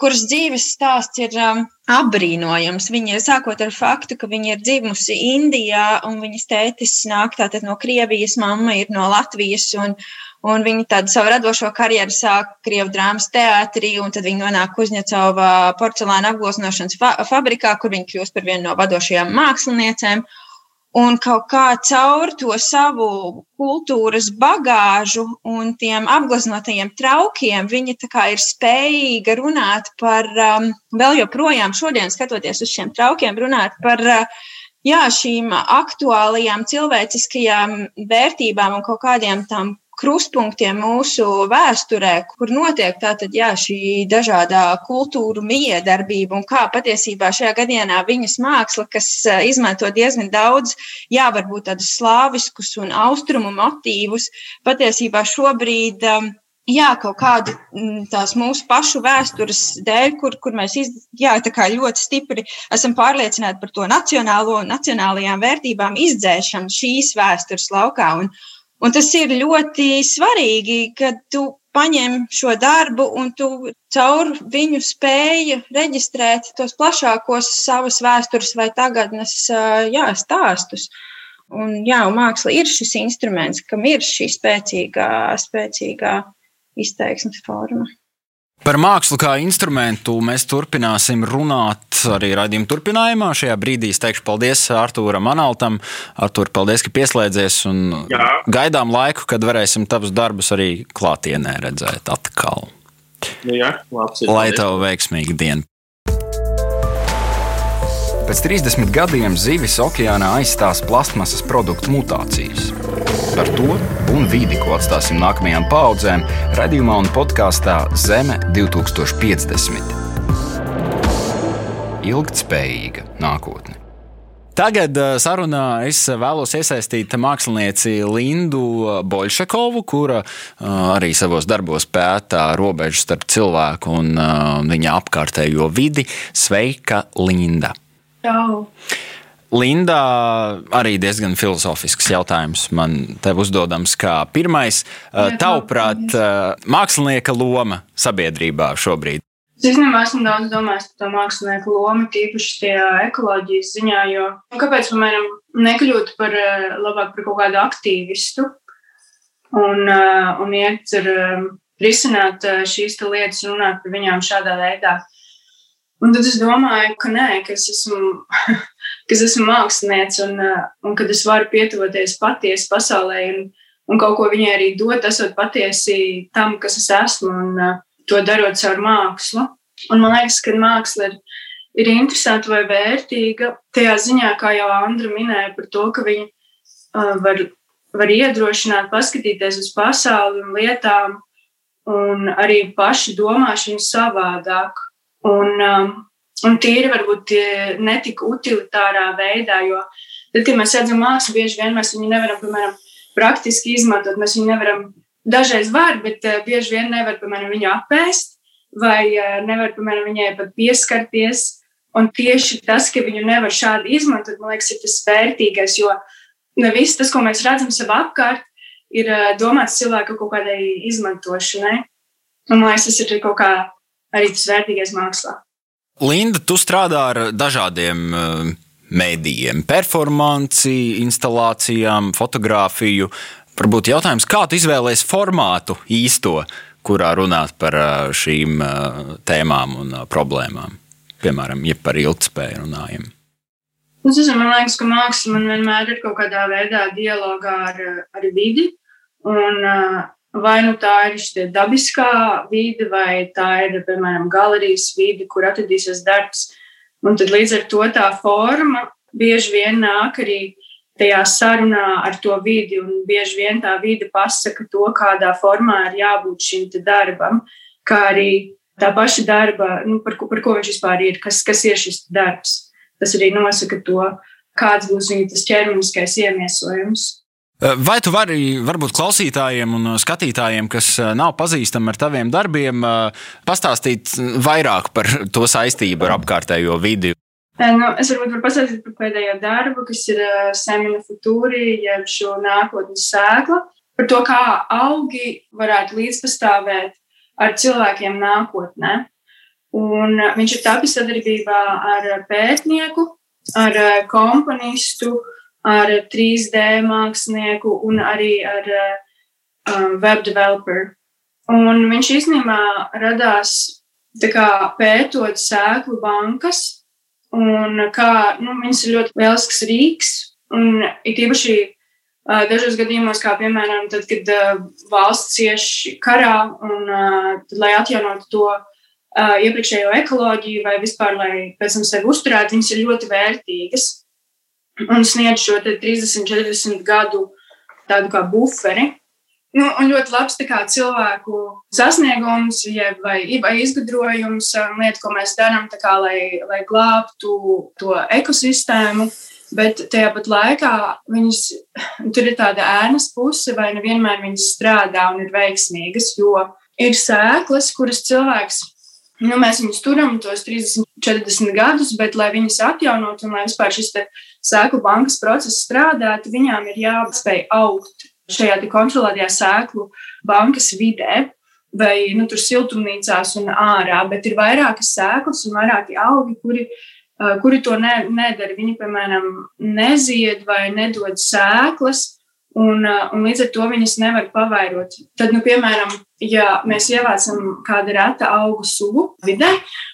kuras dzīves stāsts ir um, apbrīnojams. Viņa ir sākot ar faktu, ka viņa ir dzimusi Indijā, un viņas tētis nāk tātad no Krievijas, mamma ir no Latvijas. Un, Un viņa tādu savu radošo karjeru sāk Krievijas drāmas teātrī, un tad viņa nonāk Uzņecovā porcelāna apgleznošanas fa fabrikā, kur viņa kļūst par vienu no vadošajām māksliniecēm. Un kaut kā caur to savu kultūras bagāžu un tiem apgleznotajiem traukiem viņa ir spējīga runāt par, um, vēl joprojām šodien skatoties uz šiem traukiem, runāt par uh, jā, šīm aktuālajām cilvēciskajām vērtībām un kaut kādiem tam krustpunktiem mūsu vēsturē, kur notiek tātad, jā, šī dažādā kultūru miedarbība un kā patiesībā šajā gadienā viņas māksla, kas izmanto diezgan daudz, jā, varbūt tādus slāviskus un austrumu motīvus, patiesībā šobrīd. Jā, kaut kādu tās mūsu pašu vēstures dēļ, kur, kur mēs iz, jā, ļoti stipri esam pārliecināti par to nacionālo un nacionālajām vērtībām, izdzēšam šīs vēstures laukā. Un, Un tas ir ļoti svarīgi, kad tu paņem šo darbu un tu caur viņu spēji reģistrēt tos plašākos savas vēstures vai tagadnes jā, stāstus. Un, jā, un māksla ir šis instruments, kam ir šī spēcīgā, spēcīgā izteiksmes forma. Par mākslu kā instrumentu mēs turpināsim runāt arī raidījuma turpinājumā. Šajā brīdī es teikšu paldies Artūram Analtam. Artūr, paldies, ka pieslēdzies. Jā. Gaidām laiku, kad varēsim tavus darbus arī klātienē redzēt atkal. Nu jā, labs, Lai tev veiksmīga diena! Pēc 30 gadiem zivis okeānā aizstās plastmasas produktu mutācijas. Par to un vidi, ko atstāsim nākamajām paudzēm, radījumā un podkāstā Zeme 2050. Ilgtspējīga nākotne. Tagad uh, sarunā es vēlos iesaistīt mākslinieci Lindu Boļšakovu, kura uh, arī savos darbos pētā robežu starp cilvēku un uh, viņa apkārtējo vidi. Sveika, Linda! Čau! Linda, arī diezgan filozofisks jautājums man te uzdodams. Kā pirmais, tavuprāt, mākslinieka loma sabiedrībā šobrīd? Es īstenībā esmu daudz domājis par to mākslinieku lomu, tīpaši tajā ekoloģijas ziņā, jo kāpēc, piemēram, nekļūt par labāk par kaut kādu aktīvistu un, un iet ar risināt šīs lietas, runāt par viņām šādā veidā. Un tad es domāju, ka nē, ka es esmu, ka es esmu mākslinieks un, un kad es varu pietuvoties patiesi pasaulē un, un kaut ko viņai arī dot, esot patiesi tam, kas es esmu un to darot caur mākslu. Un man liekas, ka māksla ir, ir interesanta vai vērtīga tajā ziņā, kā jau Andra minēja par to, ka viņa uh, var, var iedrošināt, paskatīties uz pasauli un lietām un arī paši domāšanu savādāk. Un, um, un tīri varbūt netika utilitārā veidā, jo tad, kad mēs redzam mākslu, bieži vien mēs viņu nevaram, piemēram, praktiski izmantot. Mēs viņu nevaram, dažreiz var, bet uh, bieži vien nevar, piemēram, viņu apēst vai uh, nevar, piemēram, viņai pat pieskarties. Un tieši tas, ka viņu nevar šādi izmantot, man liekas, ir tas vērtīgais, jo ne viss tas, ko mēs redzam sev apkārt, ir uh, domāts cilvēku kaut kādai izmantošanai. Un man liekas, tas ir kaut kā arī tas vērtīgais mākslā. Linda, tu strādā ar dažādiem uh, mēdījiem, performanci, instalācijām, fotografiju. Varbūt jautājums, kā tu izvēlējies formātu īsto, kurā runāt par uh, šīm uh, tēmām un problēmām? Piemēram, ja par ilgspēju runājam. Nu, es domāju, man liekas, ka māksla man vienmēr ir kaut kādā veidā dialogā ar, ar vidi. Un, uh, Vai nu tā ir šī dabiskā vide, vai tā ir, piemēram, galerijas vide, kur atradīsies darbs. Un tad līdz ar to tā forma bieži vien nāk arī tajā sarunā ar to vidi, un bieži vien tā vide pasaka to, kādā formā ir jābūt šim darbam, kā arī tā paša darba, nu, par, ko, par ko viņš vispār ir, kas, kas ir šis darbs. Tas arī nosaka to, kāds būs viņa ķermeniskais iemiesojums. Eh, vai tu vari varbūt klausītājiem un skatītājiem, kas eh, nav pazīstami ar taviem darbiem, eh, pastāstīt vairāk par to saistību ar apkārtējo vidi? Nu, es varbūt varu pastāstīt par pēdējo darbu, kas ir uh, Semina Futūri, jeb šo nākotnes sēklu, par to, kā augi varētu līdzpastāvēt ar cilvēkiem nākotnē. Un viņš ir tapis sadarbībā ar pētnieku, ar komponistu, ar 3D mākslinieku un arī ar um, web developer. Un viņš īstenībā radās kā, pētot sēklu bankas un kā nu, viņas ir ļoti lielisks rīks. Un it īpaši uh, dažos gadījumos, kā piemēram, tad, kad uh, valsts cieš karā un uh, tad, lai atjaunotu to iepriekšējo ekoloģiju vai vispār, lai pēc tam sevi uzturētu, viņas ir ļoti vērtīgas un sniedz šo 30, 40 gadu tādu kā buferi. Nu, un ļoti labs kā, cilvēku sasniegums, jeb, vai, vai izgudrojums, lieta, ko mēs darām, kā, lai, lai glābtu to ekosistēmu. Bet tajā pat laikā viņas, tur ir tāda ēnas puse, vai nevienmēr viņas strādā un ir veiksmīgas, jo ir sēklas, kuras cilvēks, nu, mēs viņus turam tos 30, 40 gadus, bet, lai viņas atjaunotu un lai vispār šis sēklu bankas process strādātu, viņām ir jāspēj augt šajā kontrolētajā sēklu bankas vidē. Vai nu, tur siltumnīcās un ārā, bet ir vairākas sēklas un vairāki augi, kuri, kuri to ne, nedara. Viņi, piemēram, nezied vai nedod sēklas, un, uh, un līdz ar to viņas nevar pavairot. Tad, nu, piemēram, ja mēs ievācam kādu reta augu sugu vidē,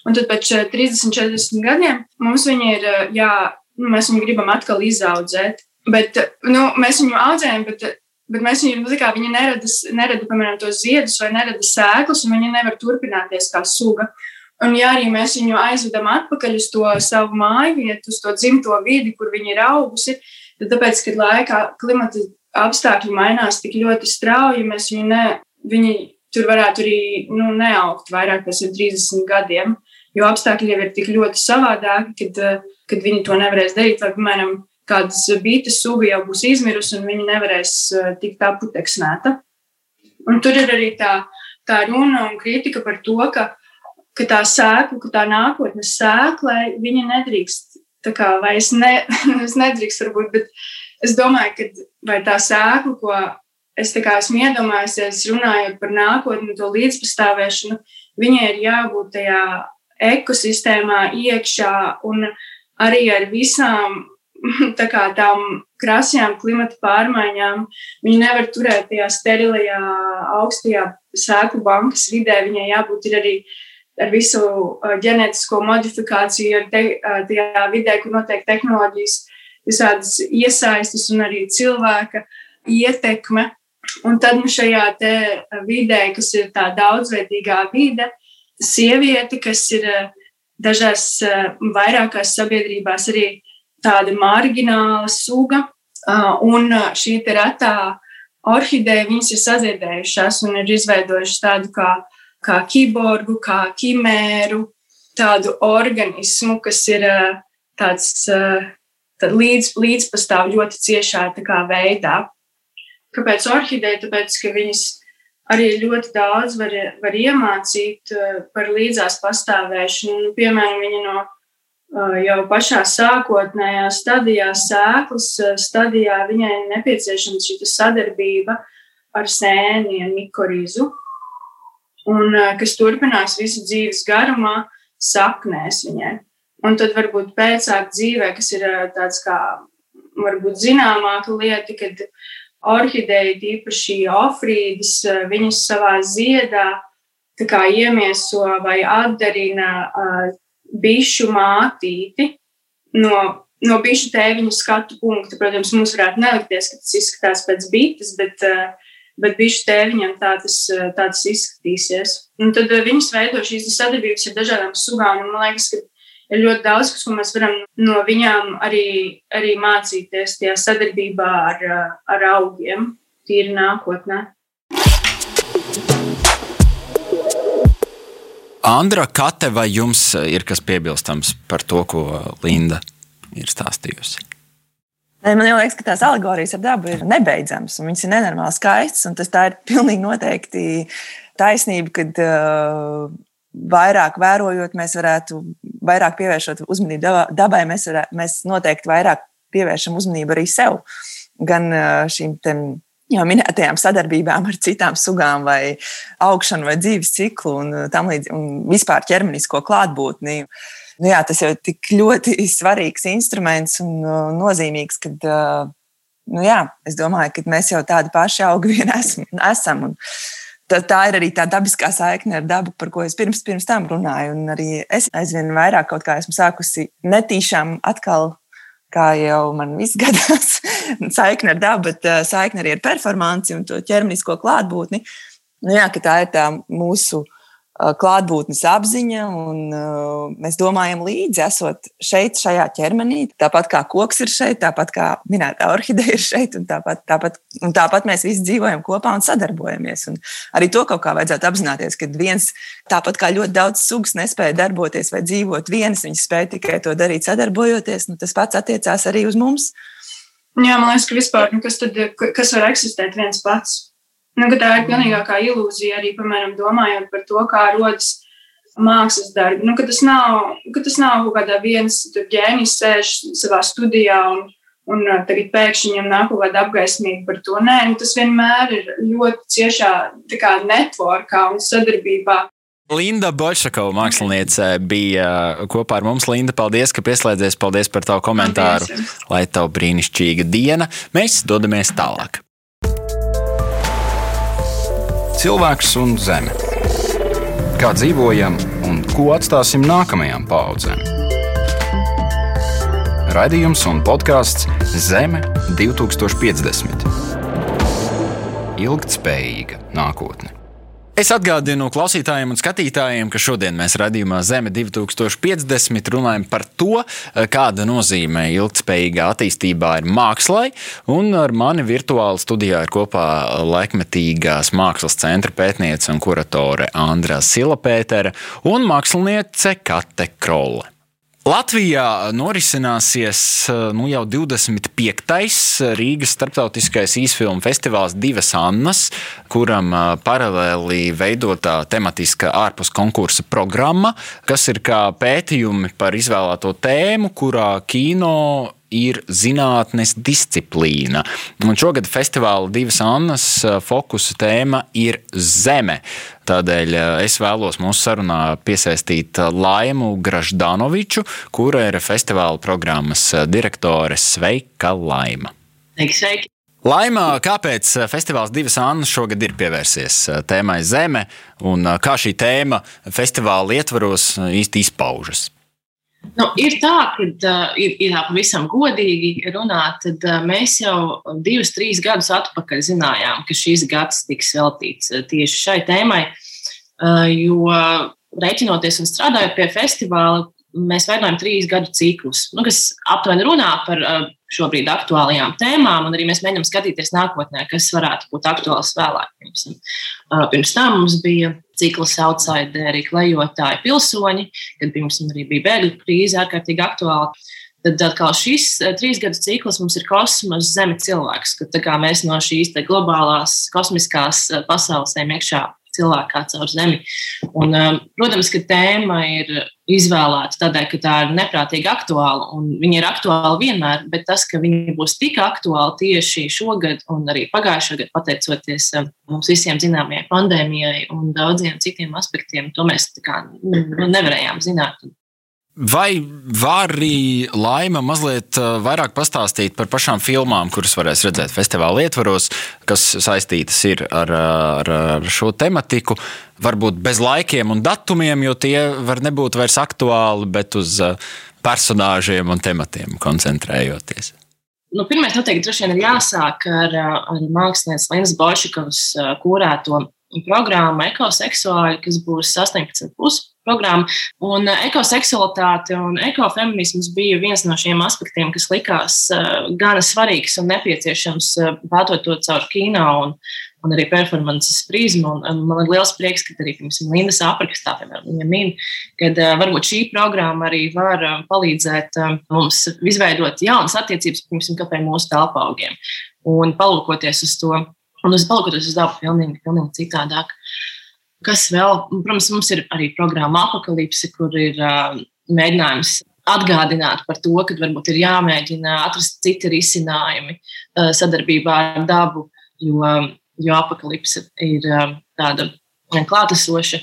un tad pēc 30, 40 gadiem mums viņi ir, jā, nu, mēs viņu gribam atkal izaudzēt. Bet nu, mēs viņu audzējam, bet Bet mēs viņu, nu, kā, viņi nerada, nerada, piemēram, tos ziedus vai nerada sēklas, un viņi nevar turpināties kā suga. Un, ja arī mēs viņu aizvedam atpakaļ uz to savu māju vietu, uz to dzimto vidi, kur viņi ir augusi, tad tāpēc, kad laikā klimata apstākļi mainās tik ļoti strauji, mēs viņu ne, viņi tur varētu arī nu, neaugt vairāk pēc 30 gadiem, jo apstākļi jau ir tik ļoti savādāki, kad, kad viņi to nevarēs darīt. Vai, piemēram, kādas bītas suga jau būs izmirusi un viņa nevarēs eh, tikt aputeksnēta. Un tur ir arī tā, tā runa un kritika par to, ka, ka tā sēkla, ka tā nākotnes sēkla, viņa nedrīkst, tā kā, vai es, ne, es nedrīkst varbūt, bet es domāju, ka tā sēkla, ko es esmu iedomājusies, runājot par nākotni, to līdzpastāvēšanu, viņai ir jābūt tajā ekosistēmā iekšā un arī ar visām tā kā tām krasajām klimata pārmaiņām. Viņi nevar turēt tajā sterilajā, augstajā sēklu bankas vidē. Viņai jābūt arī ar visu ģenētisko modifikāciju, ar te, tajā vidē, kur notiek tehnoloģijas, visādas iesaistas un arī cilvēka ietekme. Un tad nu šajā vidē, kas ir tā daudzveidīgā vide, sieviete, kas ir dažās vairākās sabiedrībās arī tāda margināla suga, un šī retā orhideja viņas ir saziedējušās un ir izveidojušas tādu kā, kā kiborgu, kā kimēru, tādu organismu, kas ir tāds līdz, līdzpastāv ļoti ciešā veidā. Kāpēc orhideja? Tāpēc, ka viņas arī ļoti daudz var, var iemācīt par līdzās pastāvēšanu. Nu, piemēram, viņi no jau pašā sākotnējā stadijā, sēklas stadijā, viņai ir nepieciešama šī sadarbība ar sēniem, mikorizu, un kas turpinās visu dzīves garumā, saknēs viņai. Un tad varbūt pēcāk dzīvē, kas ir tāds kā varbūt zināmāka lieta, kad orhideja, īpaši ofrīdis, viņas savā ziedā kā iemieso vai atdarina bišu mātīti no, no bišu tēviņu skatu punkta. Protams, mums varētu nelikties, ka tas izskatās pēc bites, bet, eh, bet bišu tēviņam tā tas, tā tas izskatīsies. Un tad viņas veido šīs sadarbības ar dažādām sugām. Man liekas, ka ir ļoti daudz, kas, ko mēs varam no viņām arī, arī mācīties tajā sadarbībā ar, ar augiem, tīri nākotnē. Andra, Kate, vai jums ir kas piebilstams par to, ko Linda ir stāstījusi? Man liekas, ka tās alegorijas ar dabu ir nebeidzamas, un viņas ir nenormāli skaistas. Tas ir pilnīgi noteikti taisnība, kad uh, vairāk vērojot, mēs varētu vairāk pievēršot uzmanību dabai, mēs, varētu, mēs noteikti vairāk pievēršam uzmanību arī sev. Gan šīm jau minētajām sadarbībām ar citām sugām, vai augšanu, vai dzīves ciklu un līdzīgi, un vispār ķermenisko klātbūtni. Nu jā, tas jau ir tik ļoti svarīgs instruments un nozīmīgs, kad nu jā, es domāju, ka mēs jau tādi paši augi vien esam. esam un, Tā, ir arī tā dabiskā saikne ar dabu, par ko es pirms, pirms tam runāju. Un arī es aizvien vairāk kaut kā esmu sākusi netīšām atkal kā jau man viss gadās, saikne ar dabu, bet uh, saikne arī ar performanci un to ķermenisko klātbūtni. Nu, jā, tā ir tā mūsu Uh, klātbūtnes apziņa, un mēs domājam līdzi, esot šeit, šajā ķermenī. Tāpat kā koks ir šeit, tāpat kā minētā orhideja ir šeit, un tāpat, tāpat, un tāpat mēs visi dzīvojam kopā un sadarbojamies. Un arī to kaut kā vajadzētu apzināties, ka viens, tāpat kā ļoti daudz sugas nespēja darboties vai dzīvot vienas, viņas spēja tikai to darīt sadarbojoties, nu, tas pats attiecās arī uz mums. Jā, man liekas, ka vispār, nu, kas, tad, kas var eksistēt viens pats? Nu, tā ir pilnīgākā ilūzija arī, piemēram, domājot par to, kā rodas mākslas darbi. Nu, tas nav, ka tas nav kaut kādā viens ģēnijs sēž savā studijā un, un uh, tagad pēkšņi viņam nāk kaut kāda apgaismība par to. Nē, nu, tas vienmēr ir ļoti ciešā networkā un sadarbībā. Linda Bošakova, māksliniece, bija uh, kopā ar mums. Linda, paldies, ka pieslēdzies. Paldies par tavu komentāru. Paldies. Lai tev brīnišķīga diena. Mēs dodamies tālāk cilvēks un zeme. Kā dzīvojam un ko atstāsim nākamajām paudzēm? Radījums un podkāsts Zeme 2050. Ilgtspējīga nākotne. Es atgādinu klausītājiem un skatītājiem, ka šodien mēs redzējumā Zeme 2050 runājam par to, kāda nozīme ilgspējīgā attīstībā ir mākslai. Un ar mani virtuāli studijā ir kopā laikmetīgās mākslas centra pētniece un kuratore Andra Silapētera un māksliniece Kate Krolle. Latvijā norisināsies nu, jau 25. Rīgas starptautiskais īsfilmu festivāls Divas Annas, kuram paralēli veidotā tematiska ārpus konkursa programma, kas ir kā pētījumi par izvēlēto tēmu, kurā kino ir zinātnes disciplīna. Un šogad festivāla divas Annas fokusa tēma ir Zeme. Tādēļ es vēlos mūsu sarunā piesaistīt Laimu Graždanoviču, kura ir festivāla programmas direktore. Sveika, Laima! Sveiki, sveiki! Laimā, kāpēc festivāls Divas Annas šogad ir pievērsies tēmai Zeme un kā šī tēma festivāla ietvaros īsti izpaužas? Nu, ir tā, ka uh, ir, ir pavisam godīgi runāt, tad uh, mēs jau divus, trīs gadus atpakaļ zinājām, ka šīs gads tiks veltīts uh, tieši šai tēmai. Uh, jo reiķinoties un strādājot pie festivāla, mēs veidojam trīs gadu ciklus, nu, kas aptuveni runā par uh, šobrīd aktuālajām tēmām, un arī mēs mēģinām skatīties nākotnē, kas varētu būt aktuāls vēlāk. Pirms, pirms tam mums bija cikls outsideri, klejotāji, pilsoņi, kad pirms tam arī bija bēgļu krīze ārkārtīgi aktuāla. Tad atkal šis trīs gadu cikls mums ir kosmosa zeme cilvēks, kad mēs no šīs globālās kosmiskās pasaules ejam iekšā cilvēkā caur zemi. Un, um, protams, ka tēma ir izvēlēta tādēļ, ka tā ir neprātīgi aktuāla. Viņa ir aktuāla vienmēr, bet tas, ka viņa būs tik aktuāla tieši šogad un arī pagājušā gada, pateicoties um, mums visiem zināmajai pandēmijai un daudziem citiem aspektiem, to mēs kā, nu, nevarējām zināt. Vai var arī Laima mazliet uh, vairāk pastāstīt par pašām filmām, kuras varēs redzēt festivāla ietvaros, kas saistītas ar, ar, ar šo tematiku? Varbūt bez laikiem un datumiem, jo tie var nebūt vairs aktuāli, bet uz uh, personāžiem un tematiem koncentrējoties. Nu, Pirmā noteikti droši vien ir jāsāk ar, ar mākslinieces Linas Bolšikovas kurēto programmu Ekoseksuāli, kas būs 18 plus programmu. Un eh, ekoseksualitāte un ekofeminisms bija viens no šiem aspektiem, kas likās uh, gana svarīgs un nepieciešams uh, pētot to caur kino un, un arī performances prizmu. Un, un man ir liels prieks, ka arī pirms Lindas aprakstā, piemēram, viņa min, ka uh, varbūt šī programma arī var uh, palīdzēt uh, mums izveidot jaunas attiecības, piemēram, kā mūsu telpa augiem. Un palūkoties uz to, un uz palūkoties uz dabu pilnīgi, pilnīgi citādāk. Kas vēl? Protams, mums ir arī programma Apokalipse, kur ir uh, mēģinājums atgādināt par to, ka varbūt ir jāmēģina atrast citi risinājumi uh, sadarbībā ar dabu, jo, jo apakalipse ir uh, tāda klātesoša.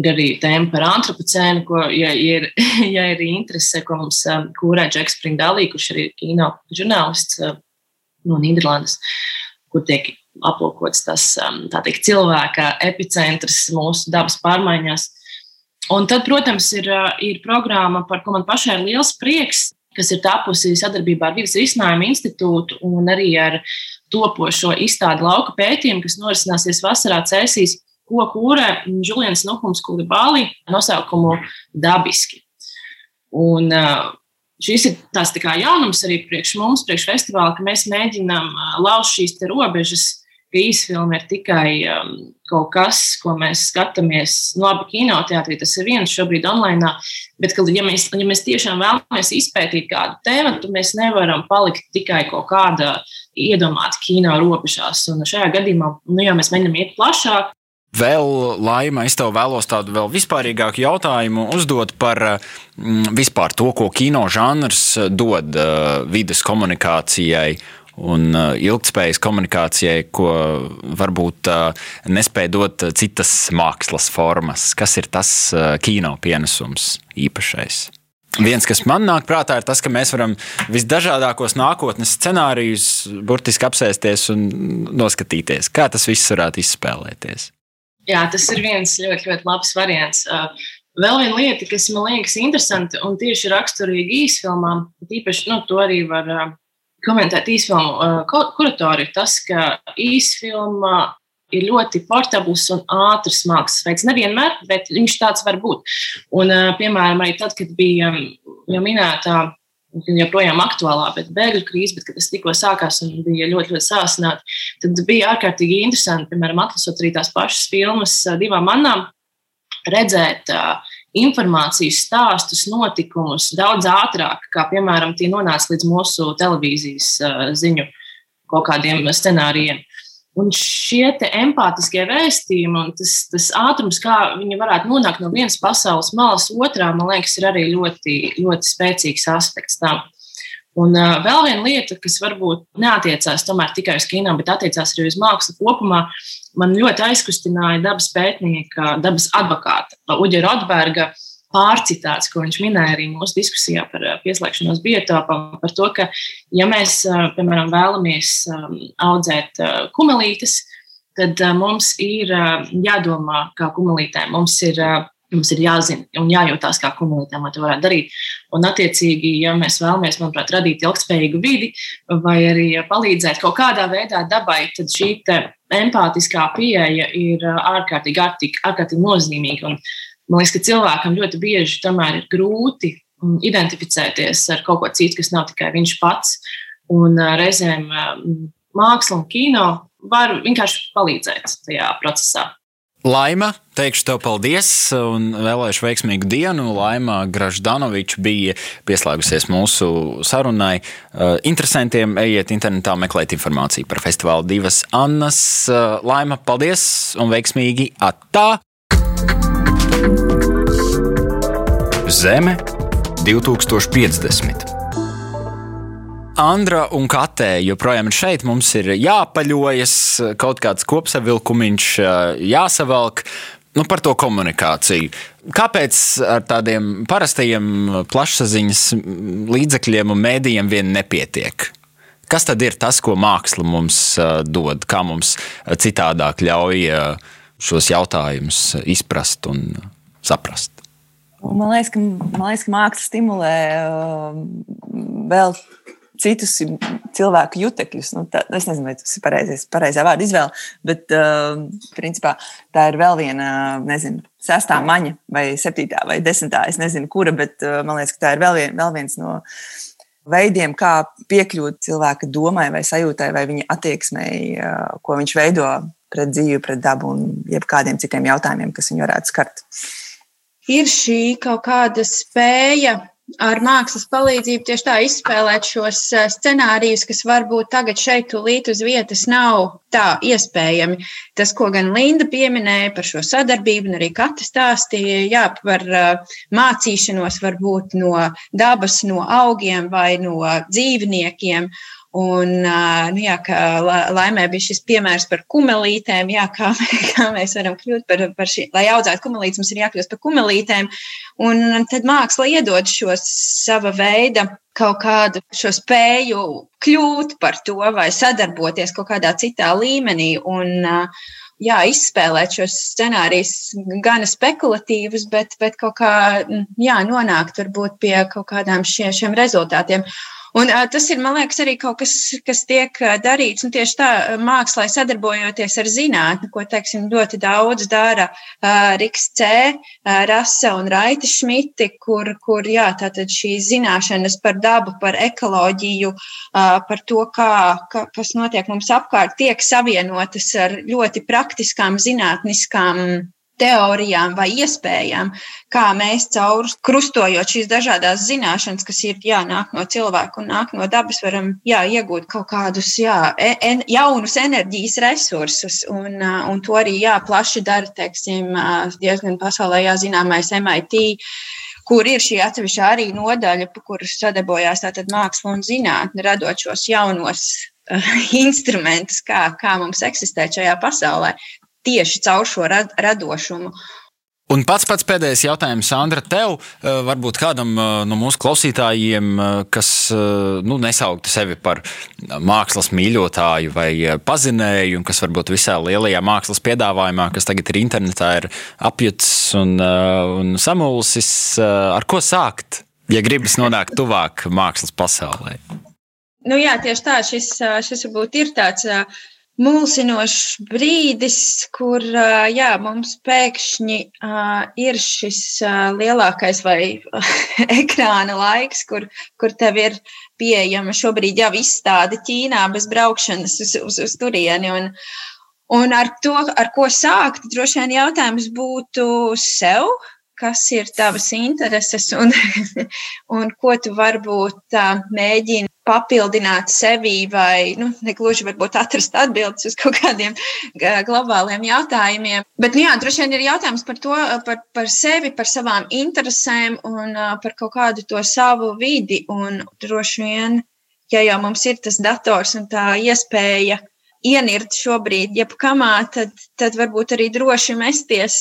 Ir arī tēma par antropocēnu, ko, ja, ja, ir, ja ir interese, ko mums um, kūrē Džeks Springdalī, kurš ir kino žurnālists uh, no Nīderlandes, kur tiek aplūkots tas um, teikt, cilvēka epicentrs mūsu dabas pārmaiņās. Un tad, protams, ir, uh, ir programma, par ko man pašai ir liels prieks, kas ir tapusi sadarbībā ar Vides risinājumu institūtu un arī ar topošo izstādi lauka pētījumu, kas norisināsies vasarā Cēsīs ko kūrē Julians Nuhums Kulibāli nosaukumu dabiski. Un, šis ir tāds tā jaunums arī priekš mums, priekš festivāla, ka mēs mēģinām lauzt šīs robežas, ka īsfilma ir tikai um, kaut kas, ko mēs skatāmies. Nu, labi, kinoteātrī tas ir viens šobrīd online, bet, ka, ja, mēs, ja mēs tiešām vēlamies izpētīt kādu tēmu, tad mēs nevaram palikt tikai kaut kāda iedomāta kino robežās. Un šajā gadījumā, nu, ja mēs mēģinām iet plašāk, Vēl, Laima, es tev vēlos tādu vēl vispārīgāku jautājumu uzdot par mm, vispār to, ko kino žanrs dod uh, vidas komunikācijai un uh, ilgspējas komunikācijai, ko varbūt uh, nespēja dot citas mākslas formas. Kas ir tas uh, kino pienesums īpašais? Viens, kas man nāk prātā, ir tas, ka mēs varam visdažādākos nākotnes scenārijus burtiski apsēsties un noskatīties, kā tas viss varētu izspēlēties. Jā, tas ir viens ļoti, ļoti labs variants. Vēl viena lieta, kas man liekas interesanta un tieši raksturīga īsfilmām, tīpaši nu, to arī var komentēt īsfilmu kuratori, ir tas, ka īsfilma ir ļoti portabls un ātrs mākslas veids. Nevienmēr, bet viņš tāds var būt. Un, piemēram, arī tad, kad bija jau minēta joprojām aktuālā, bet bēgļu krīze, bet, kad tas tikko sākās un bija ļoti, ļoti sāsināti, tad bija ārkārtīgi interesanti, piemēram, atlasot arī tās pašas filmas divām manām, redzēt uh, informācijas stāstus, notikumus daudz ātrāk, kā, piemēram, tie nonāca līdz mūsu televīzijas ziņu kaut kādiem scenārijiem. Un šie empātiskie vēstījumi un tas, tas ātrums, kā viņi varētu nonākt no vienas pasaules malas otrā, man liekas, ir arī ļoti, ļoti spēcīgs aspekts tam. Un uh, vēl viena lieta, kas varbūt neatiecās tikai uz kino, bet attiecās arī uz mākslu kopumā, man ļoti aizkustināja dabas pētnieka, dabas advokāta Uģa Rotberga uh, pārcitāts, ko viņš minēja arī mūsu diskusijā par eh, pieslēgšanos biotopam, par to, ka, ja mēs, eh, piemēram, vēlamies um, audzēt eh, kumelītes, tad mums ir jādomā kā kumelītēm. Mums ir, mums ir jāzina un jājūtās kā kumelītēm, lai to varētu darīt. Un, attiecīgi, ja mēs vēlamies, manuprāt, radīt ilgspējīgu vidi vai arī palīdzēt kaut kādā veidā dabai, tad šī empātiskā pieeja ir ārkārtīgi, ārkārtīgi, ārkārtīgi nozīmīga. Un, Man liekas, ka cilvēkam ļoti bieži tomēr ir grūti mm, identificēties ar kaut ko citu, kas nav tikai viņš pats. Un reizēm māksla un kino var vienkārši palīdzēt tajā procesā. Laima, teikšu tev paldies un vēlēšu veiksmīgu dienu. Laima Graždanoviča bija pieslēgusies mūsu sarunai. Interesantiem ejiet internetā meklēt informāciju par festivālu divas Annas. Laima, paldies un veiksmīgi attā! Zeme 2050. Andra un Katē joprojām ir šeit. Mums ir jāpaļojas, kaut kāds kopsavilkumiņš jāsavelk. Nu, par to komunikāciju. Kāpēc ar tādiem parastajiem plašsaziņas līdzekļiem un mēdījiem vien nepietiek? Kas tad ir tas, ko māksla mums dod, kā mums citādāk ļauj šos jautājumus izprast un saprast? Man liekas, ka, man liekas, ka māksla stimulē uh, vēl citus cilvēku jutekļus. Nu, tā, es nezinu, vai tas ir pareizais, pareizā vārda izvēle, bet uh, principā tā ir vēl viena, nezinu, sestā maņa vai septītā vai desmitā. Es nezinu, kura, bet uh, man liekas, ka tā ir vēl, vien, vēl viens no veidiem, kā piekļūt cilvēka domai vai sajūtai vai viņa attieksmei, uh, ko viņš veido pret dzīvi, pret dabu un jebkādiem citiem jautājumiem, kas viņu varētu skart ir šī kaut kāda spēja ar mākslas palīdzību tieši tā izspēlēt šos scenārijus, kas varbūt tagad šeit, tūlīt uz vietas, nav tā iespējami. Tas, ko gan Linda pieminēja par šo sadarbību, un arī Kata stāstīja, jā, par mācīšanos varbūt no dabas, no augiem vai no dzīvniekiem. Un, nu, jā, kā laimē bija šis piemērs par kumelītēm, jā, kā, kā mēs varam kļūt par, par šī, lai audzētu kumelītes, mums ir jākļūst par kumelītēm. Un tad māksla iedod šo sava veida kaut kādu šo spēju kļūt par to vai sadarboties kaut kādā citā līmenī. Un, jā, izspēlēt šos scenārijus gan spekulatīvus, bet, bet kaut kā jā, nonākt varbūt pie kaut kādām šie, šiem rezultātiem. Un, uh, tas ir, man liekas, arī kaut kas, kas tiek darīts. Un tieši tā mākslā sadarbojoties ar zinātni, ko teiksim, ļoti daudz dara uh, Riks C, uh, Rasa un Raita Šmiti, kur, kur jā, šīs zināšanas par dabu, par ekoloģiju, uh, par to, kā, kā, kas notiek mums apkārt, tiek savienotas ar ļoti praktiskām zinātniskām teorijām vai iespējām, kā mēs caur krustojot šīs dažādas zināšanas, kas ir jānāk no cilvēka un nāk no dabas, varam jā, iegūt kaut kādus jā, en, jaunus enerģijas resursus. Un, un to arī jā, plaši dara teiksim, diezgan pasaulē jāzināmais MIT kur ir šī atsevišķā arī nodaļa, kuras sadarbojās māksla un zinātne, radot šos jaunos instrumentus, kā, kā mums eksistēt šajā pasaulē tieši caur šo radošumu. Un pats pats pēdējais jautājums, Sandra, tev, eh, varbūt kādam eh, no mūsu klausītājiem, eh, kas nu, nesauktu sevi par mākslas mīļotāju vai pazinēju, un kas varbūt visā lielajā mākslas piedāvājumā, kas tagad ir internetā, ir apjutis un, un samulsis, ar ko sākt, ja gribas nonākt tuvāk mākslas pasaulē? Nu jā, tieši tā, šis, šis varbūt ir tāds mulsinošs brīdis, kur jā, mums pēkšņi ir šis lielākais vai ekrāna laiks, kur, kur tev ir pieejama šobrīd jau izstāde Ķīnā bez braukšanas uz, uz, uz turieni. Un, un ar to, ar ko sākt, droši vien jautājums būtu sev, kas ir tavas intereses un, un ko tu varbūt mēģini papildināt sevi vai, nu, negluži varbūt atrast atbildes uz kaut kādiem globāliem jautājumiem. Bet, nu, jā, droši vien ir jautājums par to, par, par sevi, par savām interesēm un par kaut kādu to savu vidi. Un droši vien, ja jau mums ir tas dators un tā iespēja ienirt šobrīd, jebkamā, tad, tad varbūt arī droši mesties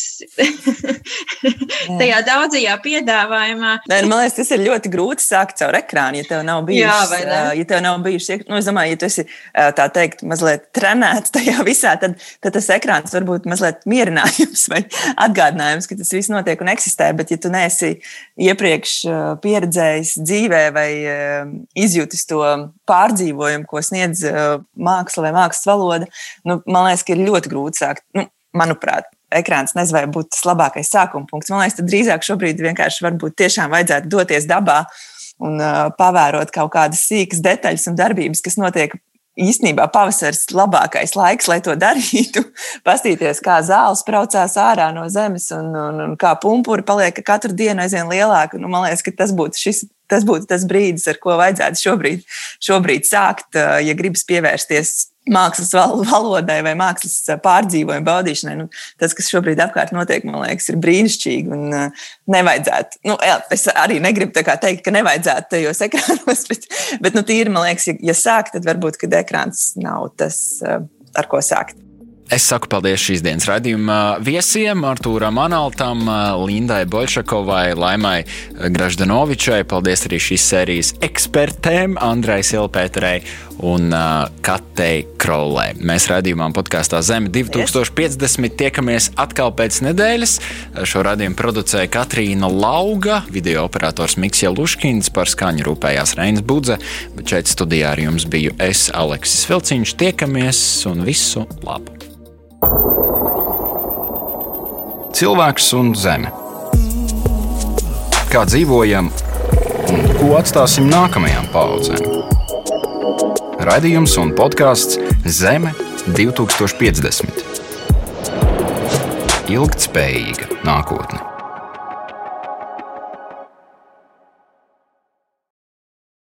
tajā daudzajā piedāvājumā. Nē, nu, man liekas, tas ir ļoti grūti sākt caur ekrānu, ja tev nav bijuši, Jā, ja tev nav bijuši, nu, es domāju, ja tu esi tā teikt, mazliet trenēts tajā visā, tad, tad tas ekrāns var būt mazliet mierinājums vai atgādinājums, ka tas viss notiek un eksistē, bet ja tu neesi iepriekš pieredzējis dzīvē vai izjūtis to pārdzīvojumu, ko sniedz māksla vai mākslas valoda, nu, man liekas, ka ir ļoti grūti sākt. Nu, manuprāt, ekrāns nezinu, vai būtu tas labākais sākuma punkts. Man liekas, tad drīzāk šobrīd vienkārši varbūt tiešām vajadzētu doties dabā un uh, pavērot kaut kādas sīkas detaļas un darbības, kas notiek. Īstenībā pavasaris ir labākais laiks, lai to darītu. Pastīties, kā zāles braucās ārā no zemes un, un, un kā pumpuri paliek katru dienu aizvien lielāki. Nu, man liekas, ka tas būtu šis tas būtu tas brīdis, ar ko vajadzētu šobrīd, šobrīd sākt, ja gribas pievērsties mākslas valodai vai mākslas pārdzīvojumu baudīšanai. Nu, tas, kas šobrīd apkārt notiek, man liekas, ir brīnišķīgi. Un, uh, nevajadzētu, nu, jā, es arī negribu teikt, ka nevajadzētu tajos ekrānos, bet, bet nu, tīri, man liekas, ja, ja sāk, tad varbūt ekrāns nav tas, uh, ar ko sākt. Es saku paldies šīs dienas raidījuma viesiem, Artūram Analtam, Lindai Bolšakovai, Laimai Graždanovičai. Paldies arī šīs sērijas ekspertēm, Andrai Silpēterei un uh, Katei Krolē. Mēs raidījumā podkāstā Zeme 2050 tiekamies atkal pēc nedēļas. Šo raidījumu producēja Katrīna Lauga, video operators Miksija Luškins, par skaņu rūpējās Reinas Budze, bet šeit studijā ar jums biju es, Aleksis Vilciņš. Tiekamies un visu labu! Cilvēks un zeme. Kā dzīvojam un ko atstāsim nākamajām paudzēm? Radījums un podkāsts Zeme 2050. Ilgtspējīga nākotne.